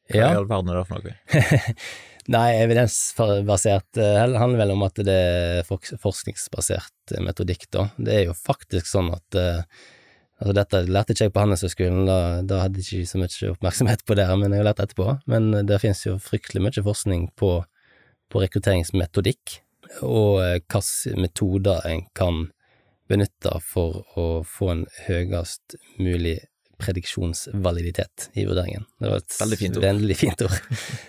Hva ja. i all verden er det for noe? Nei, evidensbasert det handler vel om at det er forskningsbasert metodikk, da. Det er jo faktisk sånn at uh, Altså, dette lærte ikke jeg på Handelshøyskolen, da, da hadde jeg ikke så mye oppmerksomhet på det, men jeg har lært det etterpå. Men det finnes jo fryktelig mye forskning på, på rekrutteringsmetodikk, og eh, hvilke metoder en kan benytte for å få en høyest mulig prediksjonsvaliditet i vurderingen. Det var et veldig fint ord. Veldig fint ord.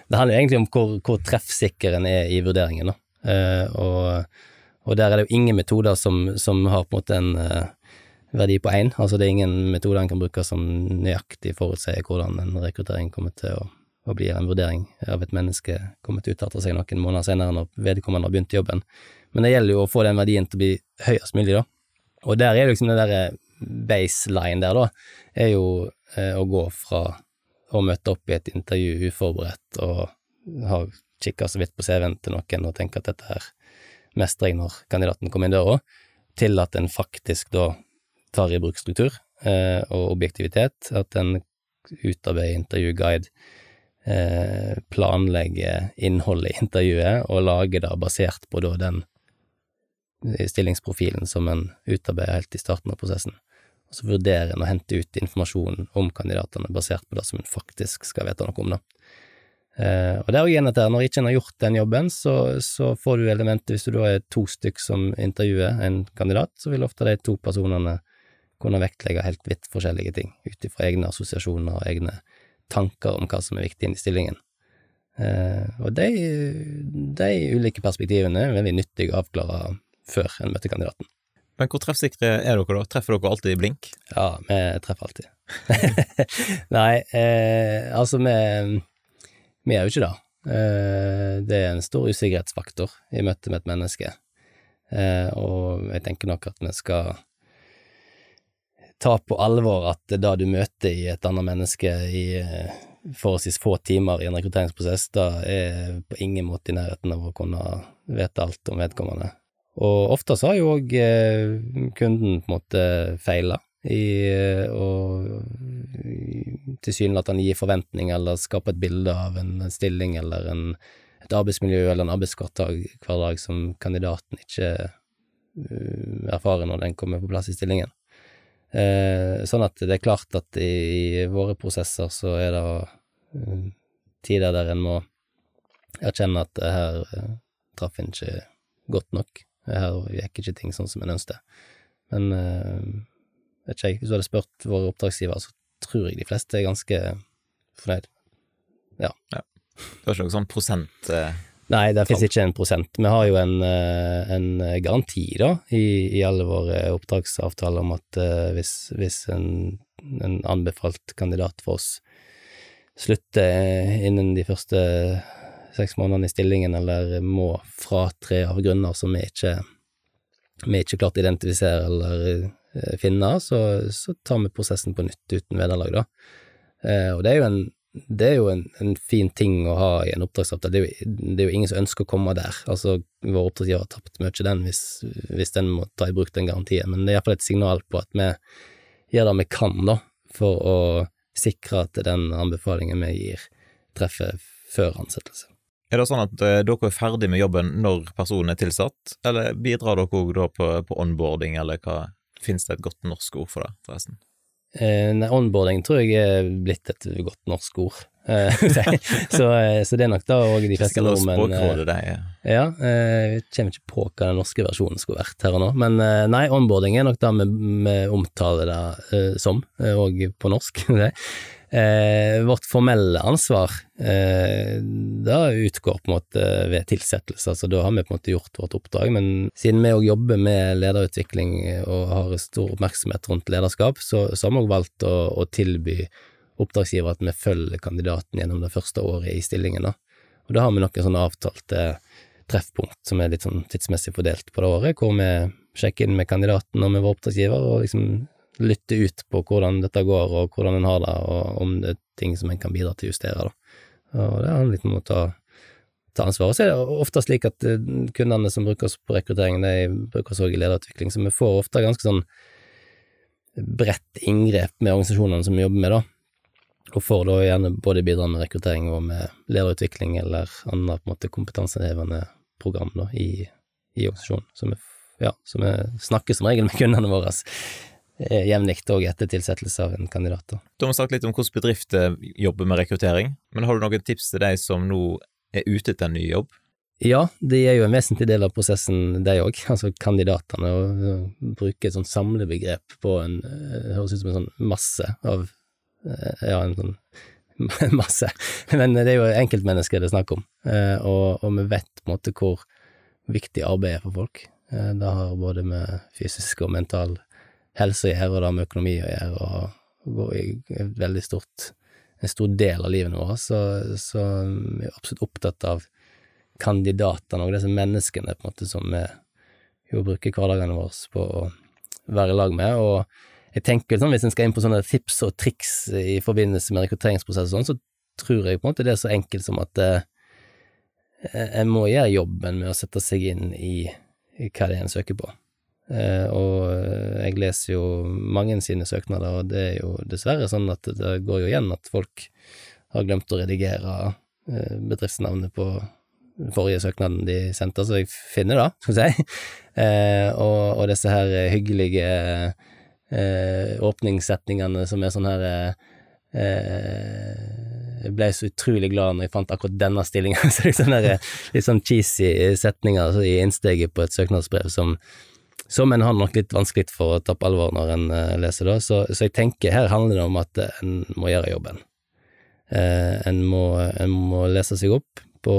Det handler jo egentlig om hvor, hvor treffsikker en er i vurderingen. Uh, og, og, der er det jo ingen metoder som, som har på en måte en uh, verdi på én. Altså det er ingen metoder en kan bruke som nøyaktig forutsier hvordan en rekruttering kommer til å og blir en vurdering av et menneske kommet ut etter seg noen måneder senere når vedkommende har begynt jobben. Men det gjelder jo å få den verdien til å bli høyest mulig, da. Og der er liksom den derre baseline der, da, er jo eh, å gå fra å møte opp i et intervju uforberedt og ha kikka så vidt på CV-en til noen og tenke at dette her mestrer jeg når kandidaten kommer inn døra, til at en faktisk da tar i bruk struktur eh, og objektivitet, at en utarbeider intervjuguide Eh, planlegge innholdet i intervjuet og lage det basert på da den stillingsprofilen som en utarbeider helt i starten av prosessen. Og så vurderer en å hente ut informasjon om kandidatene basert på det som en faktisk skal vite noe om, da. Eh, og det er jo igjen at når ikke en har gjort den jobben, så, så får du elementet Hvis du da er to stykk som intervjuer en kandidat, så vil ofte de to personene kunne vektlegge helt vidt forskjellige ting ut ifra egne assosiasjoner og egne tanker om hva som er viktig inn i stillingen. Eh, og de, de, ulike perspektivene er veldig nyttig å avklare før en møter kandidaten. Men hvor treffsikre er dere da? Treffer dere alltid i blink? Ja, vi treffer alltid. Nei, eh, altså vi, vi er jo ikke det. Eh, det er en stor usikkerhetsfaktor i møte med et menneske, eh, og jeg tenker nok at vi skal ta på alvor at det du møter i et annet menneske i eh, forholdsvis få timer i en rekrutteringsprosess, da er på ingen måte i nærheten av å kunne vite alt om vedkommende. Og ofte så har jo òg eh, kunden på en måte feila i eh, å tilsynelatende gi forventninger eller skape et bilde av en stilling eller en, et arbeidsmiljø eller en arbeidshverdag som kandidaten ikke erfarer når den kommer på plass i stillingen. Eh, sånn at det er klart at i, våre prosesser så er det uh, tider der en må erkjenne at her uh, traff en ikke godt nok. Her gikk ikke ting sånn som en ønsket. Men uh, vet ikke jeg, hvis du hadde spurt våre oppdragsgivere, så tror jeg de fleste er ganske fornøyd. Ja. ja. Det var ikke noe sånn prosent... Uh Nei, det finnes ikke en prosent. Vi har jo en, eh, en garanti da, i, i, alle våre oppdragsavtaler om at uh, hvis, hvis en, en, anbefalt kandidat for oss slutter innen de første seks månedene i stillingen, eller må fratre av grunner som vi ikke, vi ikke klart å identifisere eller eh, finne, så, så, tar vi prosessen på nytt uten vederlag, da. Uh, og det er jo en det er jo en, en, fin ting å ha i en oppdragsavtale. Det er, jo, det er jo ingen som ønsker å komme der. Altså, vår oppdragsgiver har tapt mye den hvis, hvis den må ta i bruk den garantien, men det er iallfall et signal på at vi gjør det vi kan, da, for å sikre at den anbefalingen vi gir, treffer før ansettelse. Er det sånn at eh, dere er ferdig med jobben når personen er tilsatt, eller bidrar dere òg da på, på, onboarding, eller hva Fins det et godt norsk ord for det, forresten? Eh, nei, onboarding tror jeg er blitt et godt norsk ord. Eh, så, eh, så, det er nok da òg de fleste nordmenn Ja, jeg kommer ikke på hva den norske versjonen skulle vært her og nå, men nei, onboarding er nok det vi omtaler det som, òg på norsk. Eh, vårt formelle ansvar eh, da utgår på en måte ved tilsettelse, altså da har vi på en måte gjort vårt oppdrag, men siden vi òg jobber med lederutvikling og har stor oppmerksomhet rundt lederskap, så, så har vi òg valgt å, å tilby oppdragsgiver at vi følger kandidaten gjennom det første året i stillingen. Da. Og da har vi noen sånne avtalte treffpunkt som er litt sånn tidsmessig fordelt på det året, hvor vi sjekker inn med kandidaten og med vår oppdragsgiver, og liksom lytter ut på hvordan dette går, og hvordan en har det, og om det er ting som en kan bidra til å justere. Da. Og det handler litt om å ta, ansvar. Og så er det ofte slik at eh, kundene som bruker oss på rekruttering, de bruker oss òg i lederutvikling, så vi får ofte ganske sånn bredt inngrep med organisasjonene som vi jobber med, da og får da gjerne både bidra med rekruttering og med lederutvikling eller andre på en måte kompetansehevende program da, i, i organisasjonen. Så vi, ja, så vi snakker som regel med kundene våre jevnlig òg etter tilsettelse av en kandidat. Da. Du har snakket litt om hvordan bedrifter jobber med rekruttering, men har du noen tips til de som nå er ute etter en ny jobb? Ja, de er jo en vesentlig del av prosessen, de òg, altså kandidatene. Å bruke et sånt samlebegrep på en Det eh, høres ut som en sånn masse av Eh, ja, en sånn masse. Men det er jo enkeltmennesker det er snakk om, eh, og, og, vi vet på en måte hvor viktig arbeid er for folk. Eh, det har både med fysisk og mental helse å gjøre, og det har med økonomi å gjøre, og går i veldig stort en stor del av livet vårt, så, så vi er absolutt opptatt av kandidatene og disse menneskene på en måte som vi bruker hverdagene våre på å være i lag med. og jeg tenker sånn, Hvis en skal inn på sånne tips og triks i forbindelse med rekrutteringsprosess og sånn, så tror jeg på en måte det er så enkelt som at eh, en må gjøre jobben med å sette seg inn i, i hva det er en søker på. Eh, og jeg leser jo mange sine søknader, og det er jo dessverre sånn at det går jo igjen at folk har glemt å redigere eh, bedriftsnavnet på forrige søknaden de sendte, så jeg finner det, skal vi si. Eh, og, og disse her hyggelige eh, åpningssetningene som er sånn her eh, eh, Jeg ble så utrolig glad når jeg fant akkurat denne stillinga. så liksom der, litt sånn cheesy setninger så i innsteget på et søknadsbrev som, som en har nok litt vanskelig for å ta på alvor når en uh, leser, da. Så, så, jeg tenker her handler det om at uh, en må gjøre jobben. Uh, en, må, en, må, lese seg opp på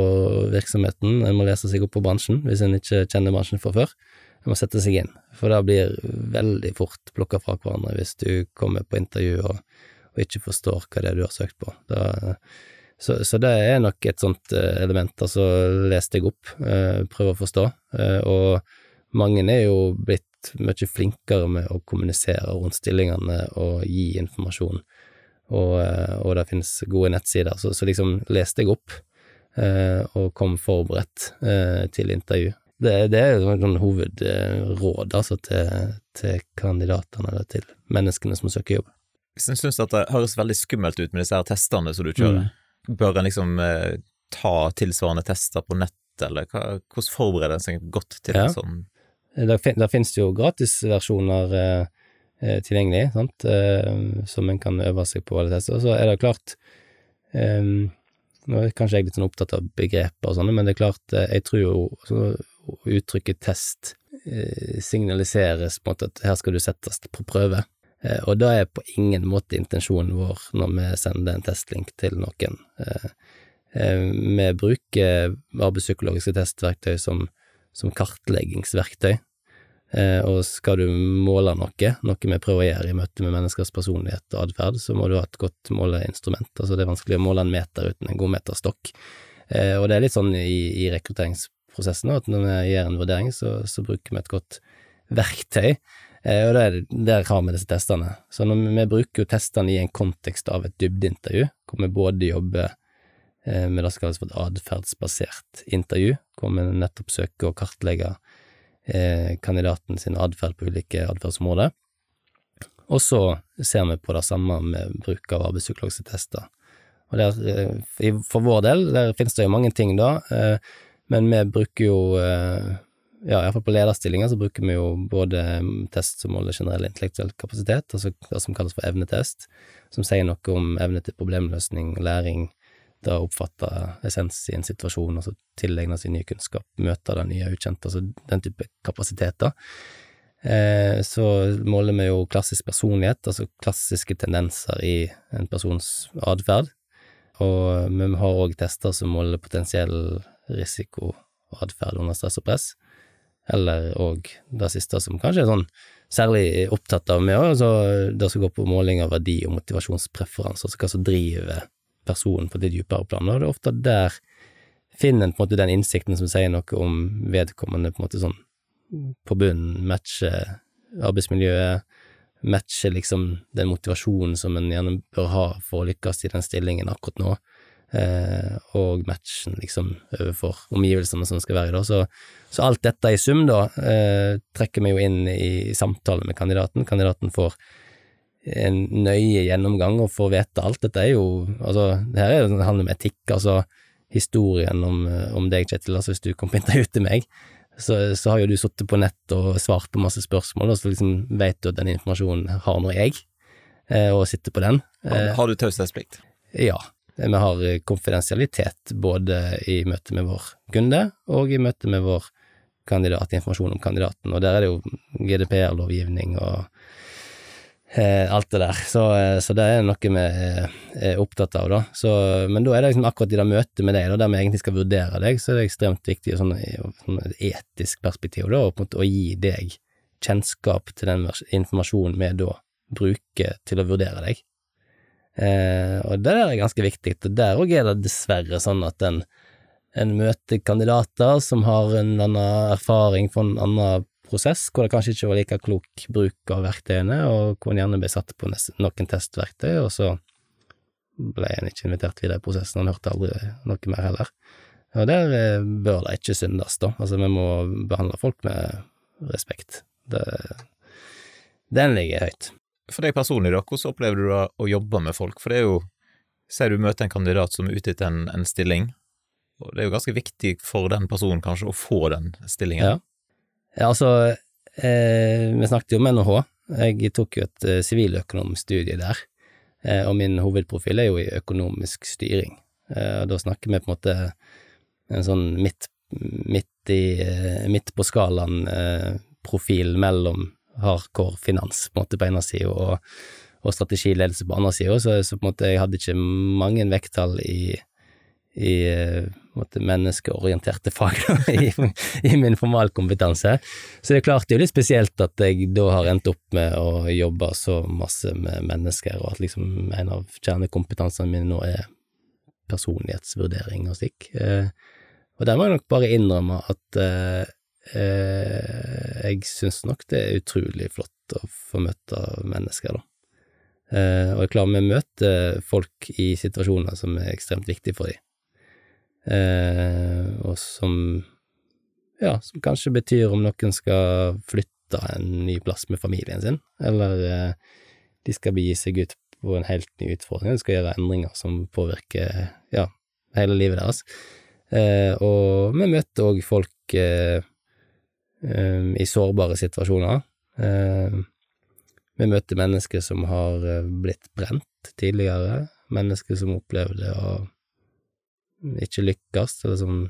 virksomheten, en må lese seg opp på bransjen, hvis en ikke kjenner bransjen fra før. En må sette seg inn, for det blir veldig fort plukka fra hverandre hvis du kommer på intervju og, og, ikke forstår hva det er du har søkt på. Da, så, så, det er nok et sånt eh, element. Altså, les deg opp, eh, prøv å forstå. Eh, og mange er jo blitt mye flinkere med å kommunisere rundt stillingene og gi informasjon. Og, og det finnes gode nettsider, så, så liksom leste jeg opp, og kom forberedt til intervju. Det, det er sånn hovedråd altså, til, til, kandidatene, eller til menneskene som søker jobb. Hvis en syns at det høres veldig skummelt ut med disse her testene som du kjører, mm. bør en liksom eh, ta tilsvarende tester på nett, eller hva, hvordan forbereder en seg godt til ja. en sånn Der, fin, der finnes jo gratisversjoner eh, eh, tilgjengelig, sant, eh, som en kan øve seg på alle tester. Og så er det klart eh, Nå er kanskje jeg litt sånn opptatt av begreper og sånne, men det er klart, eh, jeg tror jo uttrykket test eh, signaliseres på en måte at her skal du settes på prøve. Eh, og da er på ingen måte intensjonen vår når vi sender en testlink til noen. Eh, vi bruker arbeidspsykologiske testverktøy som, som kartleggingsverktøy. Og skal du måle noe, noe vi prøver å gjøre i møte med menneskers personlighet og atferd, så må du ha et godt måleinstrument. Altså det er vanskelig å måle en meter uten en god meterstokk. Eh, og det er litt sånn i, i rekrutteringsprosessen at når vi gjør en vurdering, så, så bruker vi et godt verktøy. Eh, og der, der har vi disse testene. Så vi, vi bruker jo testene i en kontekst av et dybdeintervju, hvor vi både jobber eh, med det som kalles for et atferdsbasert intervju, hvor vi nettopp søker å kartlegge eh, kandidaten sin atferd på ulike atferdsområder. Og så ser vi på det samme med bruk av arbeidspsykologiske. Og der, eh, for vår del, der finnes det jo mange ting da, men vi bruker jo ja, iallfall på lederstillinger så bruker vi jo både test som måler generell intellektuell kapasitet, altså det som kalles for evnetest, som sier noe om evne til problemløsning, læring, da oppfatte essens i en situasjon, altså tilegne seg ny kunnskap, møte det nye ukjente, altså den type kapasiteter. Eh, så måler vi jo klassisk personlighet, altså klassiske tendenser i en persons atferd. Og vi har òg tester som måler potensiell risiko og atferd under stress og press. Eller òg det siste som kanskje er sånn særlig opptatt av meg òg, altså det som går på måling av verdi og motivasjonspreferanser, altså hva som driver personen på det dypere. Og det er ofte der finner en på en måte den innsikten som sier noe om vedkommende på en måte sånn på bunnen, matcher arbeidsmiljøet, matcher liksom den motivasjonen som en gjerne bør ha for å lykkes i den stillingen akkurat nå, eh, og matchen liksom overfor omgivelsene som skal være i da. Så, så, alt dette i sum, da, eh, trekker vi jo inn i samtale med kandidaten. Kandidaten får en nøye gjennomgang og får vite alt. Dette er jo Altså, det her er, det handler om etikk, altså historien om, om deg, Kjetil. Altså, hvis du kom på intervju til meg, så, så, har jo du sittet på nett og svart på masse spørsmål, og så liksom vet du at den informasjonen har nå jeg, eh, og sitter på den. Har, har du taushetsplikt? Ja. Vi har konfidensialitet både i møte med vår kunde og i møte med vår kandidat, informasjon om kandidaten, og der er det jo GDPR-lovgivning og Eh, alt det der. Så, eh, så, det er noe vi er opptatt av, da. Så, men da er det liksom akkurat i det møtet med deg, da, der vi egentlig skal vurdere deg, så er det ekstremt viktig sånn, sånn et etisk perspektiv, da, å, å gi deg kjennskap til den informasjonen vi da bruker til å vurdere deg. Eh, og det er ganske viktig, og der òg er det dessverre sånn at en, en møter kandidater som har en annen erfaring fra en annen prosess, hvor det kanskje ikke var like klok bruk av verktøyene, og hvor en gjerne ble satt på noen testverktøy, og så ble en ikke invitert videre i prosessen, han hørte aldri noe mer heller. Og der eh, bør det ikke syndes, da. Altså, vi må behandle folk med respekt. Det, den ligger høyt. For deg personlig, da, hvordan opplever du da å jobbe med folk? For det er jo, sier du møter en kandidat som er ute etter en, en stilling, og det er jo ganske viktig for den personen kanskje å få den stillingen. Ja. Ja, altså, eh, vi snakket jo om NHH. Jeg tok jo et eh, siviløkonomstudie der, eh, og min hovedprofil er jo i økonomisk styring. Eh, da snakker vi på en måte en sånn midt, midt, i, eh, midt på skalaen eh, mellom hardcore finans på en måte på ene sida og, og strategiledelse på andre sida, så, så, på en måte jeg hadde ikke mange vekttall i, i måte, menneskeorienterte fag i, i, min formalkompetanse. Så det er klart det er litt spesielt at jeg da har endt opp med å jobbe så masse med mennesker, og at liksom en av kjernekompetansene mine nå er personlighetsvurdering og slik. Eh, og der må jeg nok bare innrømme at eh, eh, jeg syns nok det er utrolig flott å få møte mennesker, da. Uh, og jeg klarer med å møte folk i situasjoner som er ekstremt viktige for dem og som ja, som kanskje betyr om noen skal flytte en ny plass med familien sin, eller eh, de skal begi seg ut på en helt ny utfordring, de skal gjøre endringer som påvirker ja, hele livet deres. Eh, og vi møter òg folk eh, eh, i sårbare situasjoner. Eh, vi møter mennesker som har blitt brent tidligere, mennesker som opplevde å ikke lykkes, eller som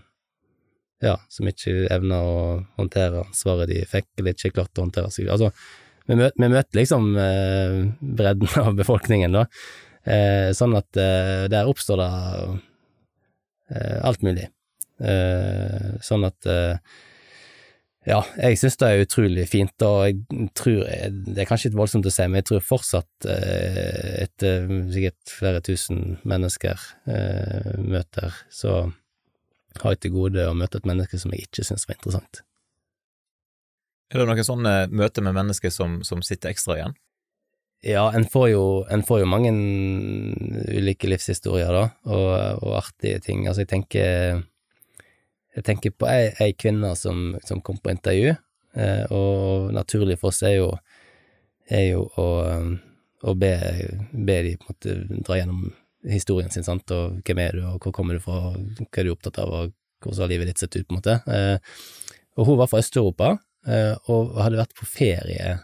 ja, som ikke evner å håndtere ansvaret de fikk, eller ikke klarte å håndtere seg Altså, vi møter, vi møter liksom eh, bredden av befolkningen, da, eh, sånn at eh, der oppstår det eh, alt mulig. Eh, sånn at eh, ja, jeg synes det er utrolig fint, og jeg tror Det er kanskje litt voldsomt å si, men jeg tror fortsatt, etter sikkert flere tusen mennesker eh, møter, så har jeg til gode å møte et menneske som jeg ikke synes var interessant. Er det noen sånne møter med mennesker som, som sitter ekstra igjen? Ja, en får jo, en får jo mange ulike livshistorier, da, og, og, artige ting. Altså, jeg tenker Jeg tenker på ei, ei kvinne som, som, kom på intervju, eh, og naturlig for oss er jo, er jo å, å be, be de på en måte dra gjennom historien sin, sant, og hvem er du, og hvor kommer du fra, hva er du opptatt av, og hvordan har livet ditt sett ut, på en måte. Eh, og hun var fra Øst-Europa, eh, og hadde vært på ferie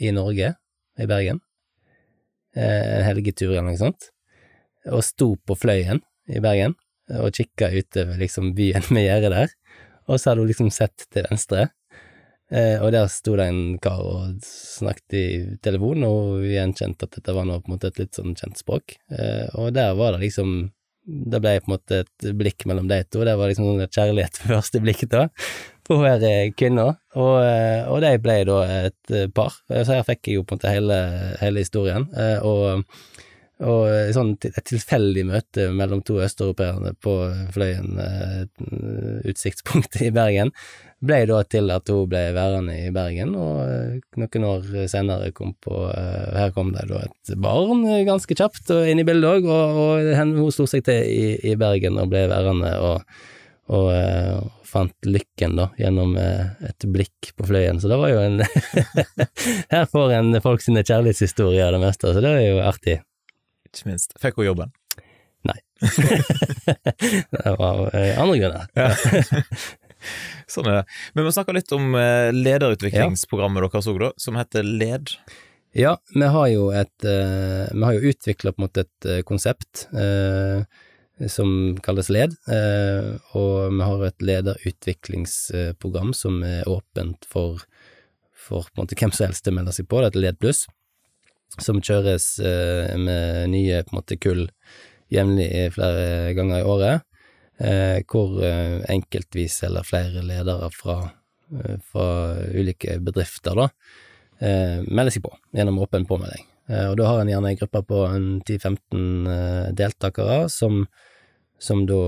i Norge, i Bergen, eh, en helgetur eller noe sånt, og sto på Fløyen i Bergen og kikka utover liksom byen med gjerdet der, og så hadde hun liksom sett til venstre, Eh, og der sto det en kar og snakket i telefon, og vi gjenkjente at dette var nå på en måte et litt sånn kjent språk. Eh, og der var det liksom Det ble på en måte et blikk mellom de to, det var liksom sånn kjærlighet ved første blikket da, på hver kvinne. Og, eh, og de ble da et par, så her fikk jeg jo på en måte hele, hele historien. Eh, og og sånn et tilfeldig møte mellom to østeuropeere på Fløyen, eh, utsiktspunktet i Bergen, ble da til at hun ble værende i Bergen, og eh, noen år senere kom på eh, Her kom det da et barn ganske kjapt og inn i bildet òg, og, og, hun slo seg til i, i, Bergen og ble værende, og, og, og fant lykken da gjennom et blikk på Fløyen, så det var jo en Her får en folk sine kjærlighetshistorier det meste, så det er jo artig ikke minst. Fikk hun jobben? Nei. det var eh, andre grunner. Ja. sånn er det. Men vi snakka litt om eh, lederutviklingsprogrammet deres òg, da, som heter LED. Ja, vi har jo et Vi har jo utvikla på en måte et konsept uh, som kalles LED, og vi har et lederutviklingsprogram som er åpent for, for måte hvem som helst til å melde seg på. Det heter LED pluss som kjøres eh, med nye på en måte kull jevnlig flere ganger i året, eh, hvor eh, enkeltvis eller flere ledere fra, fra ulike bedrifter da, melder seg på gjennom åpen påmelding. Og da har en gjerne en gruppe på 10-15 deltakere som, som da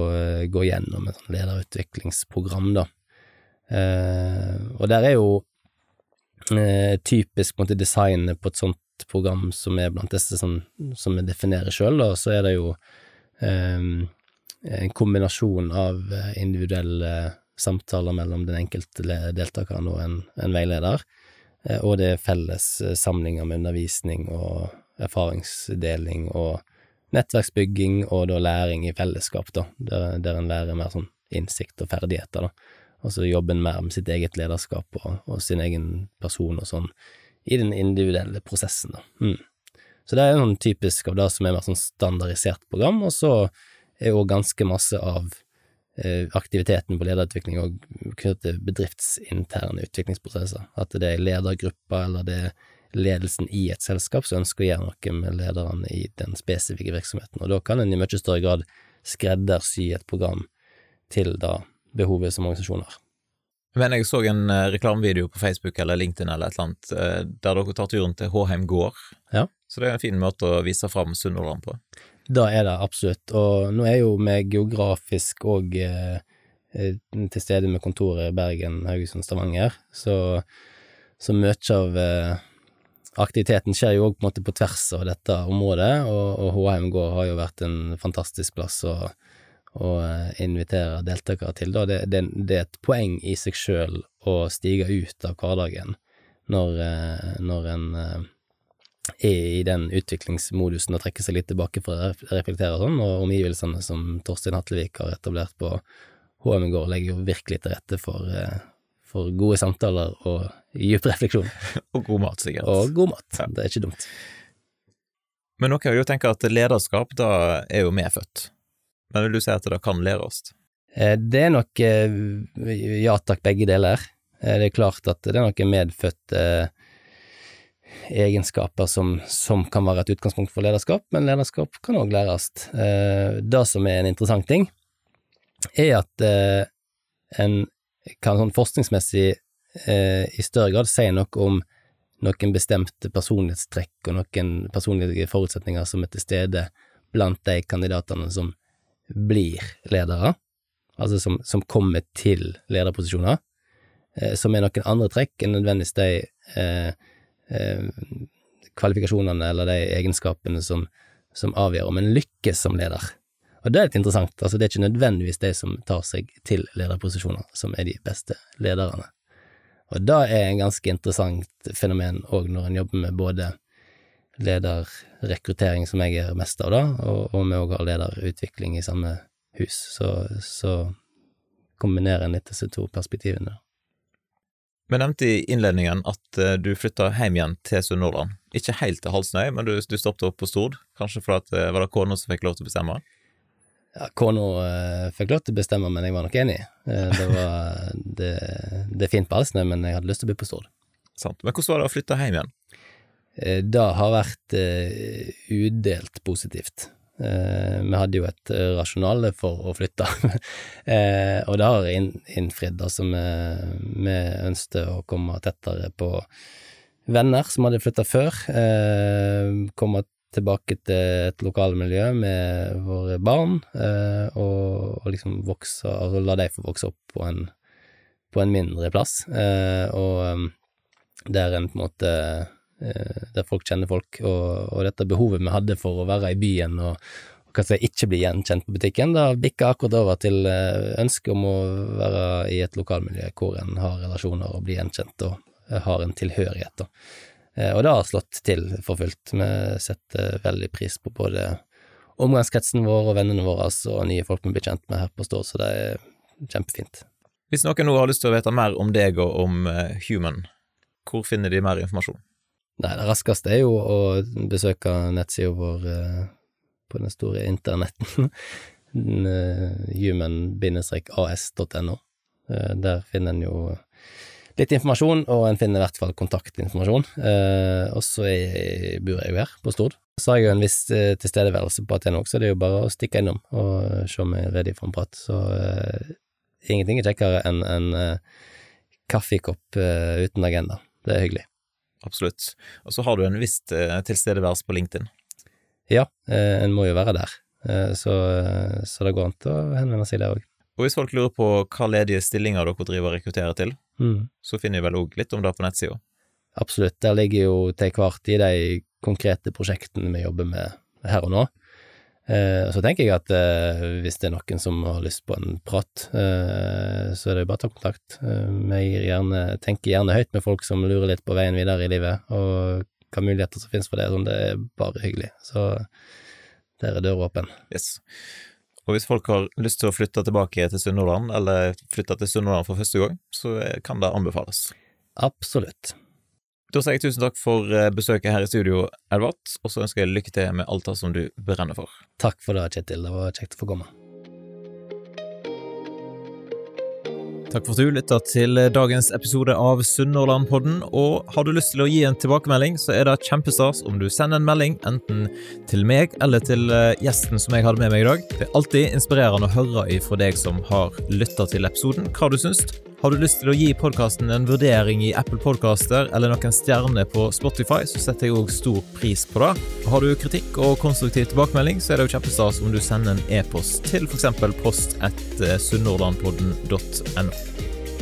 går gjennom et lederutviklingsprogram, da. Og der er jo typisk på en måte designet på et sånt program som er blant disse som, som vi definerer sjøl, og så er det jo um, en kombinasjon av eh, individuelle samtaler mellom den enkelte deltakeren og en, en veileder, eh, og det er felles samlinger med undervisning og erfaringsdeling og nettverksbygging og da læring i fellesskap, da, der, der en lærer mer sånn innsikt og ferdigheter, da. Altså jobben mer med sitt eget lederskap og, og sin egen person og sånn i den individuelle prosessen, da. Mm. Så det er jo typisk av det som er mer sånn standardisert program, og så er jo ganske masse av eh, aktiviteten på lederutvikling og knyttet til bedriftsinterne utviklingsprosesser. At det er ledergrupper, eller det er ledelsen i et selskap som ønsker å gjøre noe med lederne i den spesifikke virksomheten, og da kan en i mye større grad skreddersy et program til da behovet som organisasjon har. Men jeg så en uh, reklamevideo på Facebook eller LinkedIn eller et eller annet, uh, der dere tar turen til Håheim gård. Ja. Så det er en fin måte å vise fram Sunnhordland på. Da er det absolutt, og nå er jo vi geografisk òg uh, til stede med kontoret i Bergen, Haugesund, Stavanger, så, så mye av aktiviteten skjer jo òg på på tvers av dette området, og, og Håheim gård har jo vært en fantastisk plass. og å eh, invitere deltakere til. Da. Det, det, det, er et poeng i seg sjøl å stige ut av hverdagen når, eh, når en eh, er i den utviklingsmodusen og trekker seg litt tilbake for å reflektere og sånn, og omgivelsene som Torstein Hatlevik har etablert på HM i går, legger jo virkelig til rette for, for gode samtaler og dyp refleksjon. og god mat, sikkert. Og god mat. Ja. Det er ikke dumt. Men noen vil jo tenke at lederskap da er jo medfødt. Men vil du si at det kan lære oss? det er nok eh, ja takk, begge deler. Eh, det er klart at det er noen medfødte egenskaper som, som, kan være et utgangspunkt for lederskap, men lederskap kan òg læres. Det som er en interessant ting, er at en kan sånn forskningsmessig i større grad si noe om noen bestemte personlighetstrekk og noen personlige forutsetninger som er til stede blant de kandidatene som blir ledere, altså som, som kommer til lederposisjoner, eh, som er noen andre trekk enn nødvendigvis de eh, eh, kvalifikasjonene eller de egenskapene som, som avgjør om en lykkes som leder. Og det er litt interessant, altså det er ikke nødvendigvis de som tar seg til lederposisjoner, som er de beste lederne. Og det er en ganske interessant fenomen òg når en jobber med både lederrekruttering, som jeg er mest av, da, og, og vi òg har lederutvikling i samme hus. Så, så kombinerer en litt disse to perspektivene. Vi nevnte i innledningen at uh, du flytta hjem igjen til Sunnhordland. Ikke helt til Halsnøy, men du, du stoppet opp på Stord. Kanskje fordi uh, var det kona som fikk lov til å bestemme? Ja, kona eh, fikk lov til å bestemme, men jeg var nok enig. det, var, det, det, er fint på Halsnøy, men jeg hadde lyst til å bli på Stord. Sant. Men hvordan var det å flytte hjem igjen? Det har vært udelt positivt. Eh, vi hadde jo et eh, rasjonale for å flytte, eh, og det har innfridd. Altså, vi, vi ønsket å komme tettere på venner som hadde flytta før. komme tilbake til et lokalmiljø med våre barn, og, og, liksom vokse, og la dem få vokse opp på en, på en mindre plass. og der en på en måte Eh, der folk kjenner folk, og, og, dette behovet vi hadde for å være i byen og, og kanskje ikke bli gjenkjent på butikken, da bikka akkurat over til eh, ønsket om å være i et lokalmiljø hvor en har relasjoner og blir gjenkjent og eh, har en tilhørighet. Da. Og det har slått til for fullt. Vi setter veldig pris på både omgangskretsen vår og vennene våre og nye folk vi blir kjent med her på Stord, så det er kjempefint. Hvis noen nå har lyst til å vite mer om deg og om Human, hvor finner de mer informasjon? Nei, det raskeste er jo å besøke nettsida vår uh, på den store internetten, uh, human-as.no. Uh, der finner en jo litt informasjon, og en finner i hvert fall kontaktinformasjon. og så bor jeg jo her, på Stord. Så har jeg jo en viss tilstedeværelse på Aten også, så det er jo bare å stikke innom og se om jeg er ready for en prat. Så ingenting er kjekkere enn en kaffekopp uten agenda. Det er hyggelig. Absolutt. Og så har du en viss eh, tilstedeværelse på LinkedIn. Ja, eh, en må jo være der, eh, så, så det går an til å henvende seg der òg. Og hvis folk lurer på hva ledige stillinger dere driver og rekrutterer til, mm. så finner vi vel òg litt om det på nettsida? Absolutt, der ligger jo til hver tid de konkrete prosjektene vi jobber med her og nå. Eh, så tenker jeg at eh, hvis det er noen som har lyst på en prat, eh, så er det bare å ta kontakt. Eh, vi gjerne, tenker gjerne høyt med folk som lurer litt på veien videre i livet, og hva muligheter som finnes for det. Sånn, det er bare hyggelig. Så der er døra åpen. Yes. Og hvis folk har lyst til å flytte tilbake til Sunnhordland, eller flytte til Sunnhordland for første gang, så kan det anbefales. Absolutt. Da sier jeg tusen takk for eh, besøket her i studio, Edvard, og så ønsker jeg lykke til med alt det som du brenner for. Takk for det, Kjetil. Det var kjekt å få komme. Takk for at du lytta til dagens episode av Sunnhordlandpodden. Og har du lyst til å gi en tilbakemelding, så er det kjempestas om du sender en melding enten til meg eller til eh, gjesten som jeg hadde med meg i dag. Det er alltid inspirerende å høre ifra deg som har lytta til episoden, hva du syns. Har du lyst til å gi podkasten en vurdering i Apple Podcaster eller noen stjerner på Spotify, så setter jeg òg stor pris på det. Har du kritikk og konstruktiv tilbakemelding, så er det jo kjempestas om du sender en e-post til f.eks. post etter sunnhordlandpodden.no.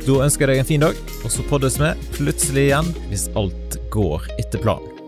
Da ønsker jeg deg en fin dag, og så poddes vi plutselig igjen hvis alt går etter planen.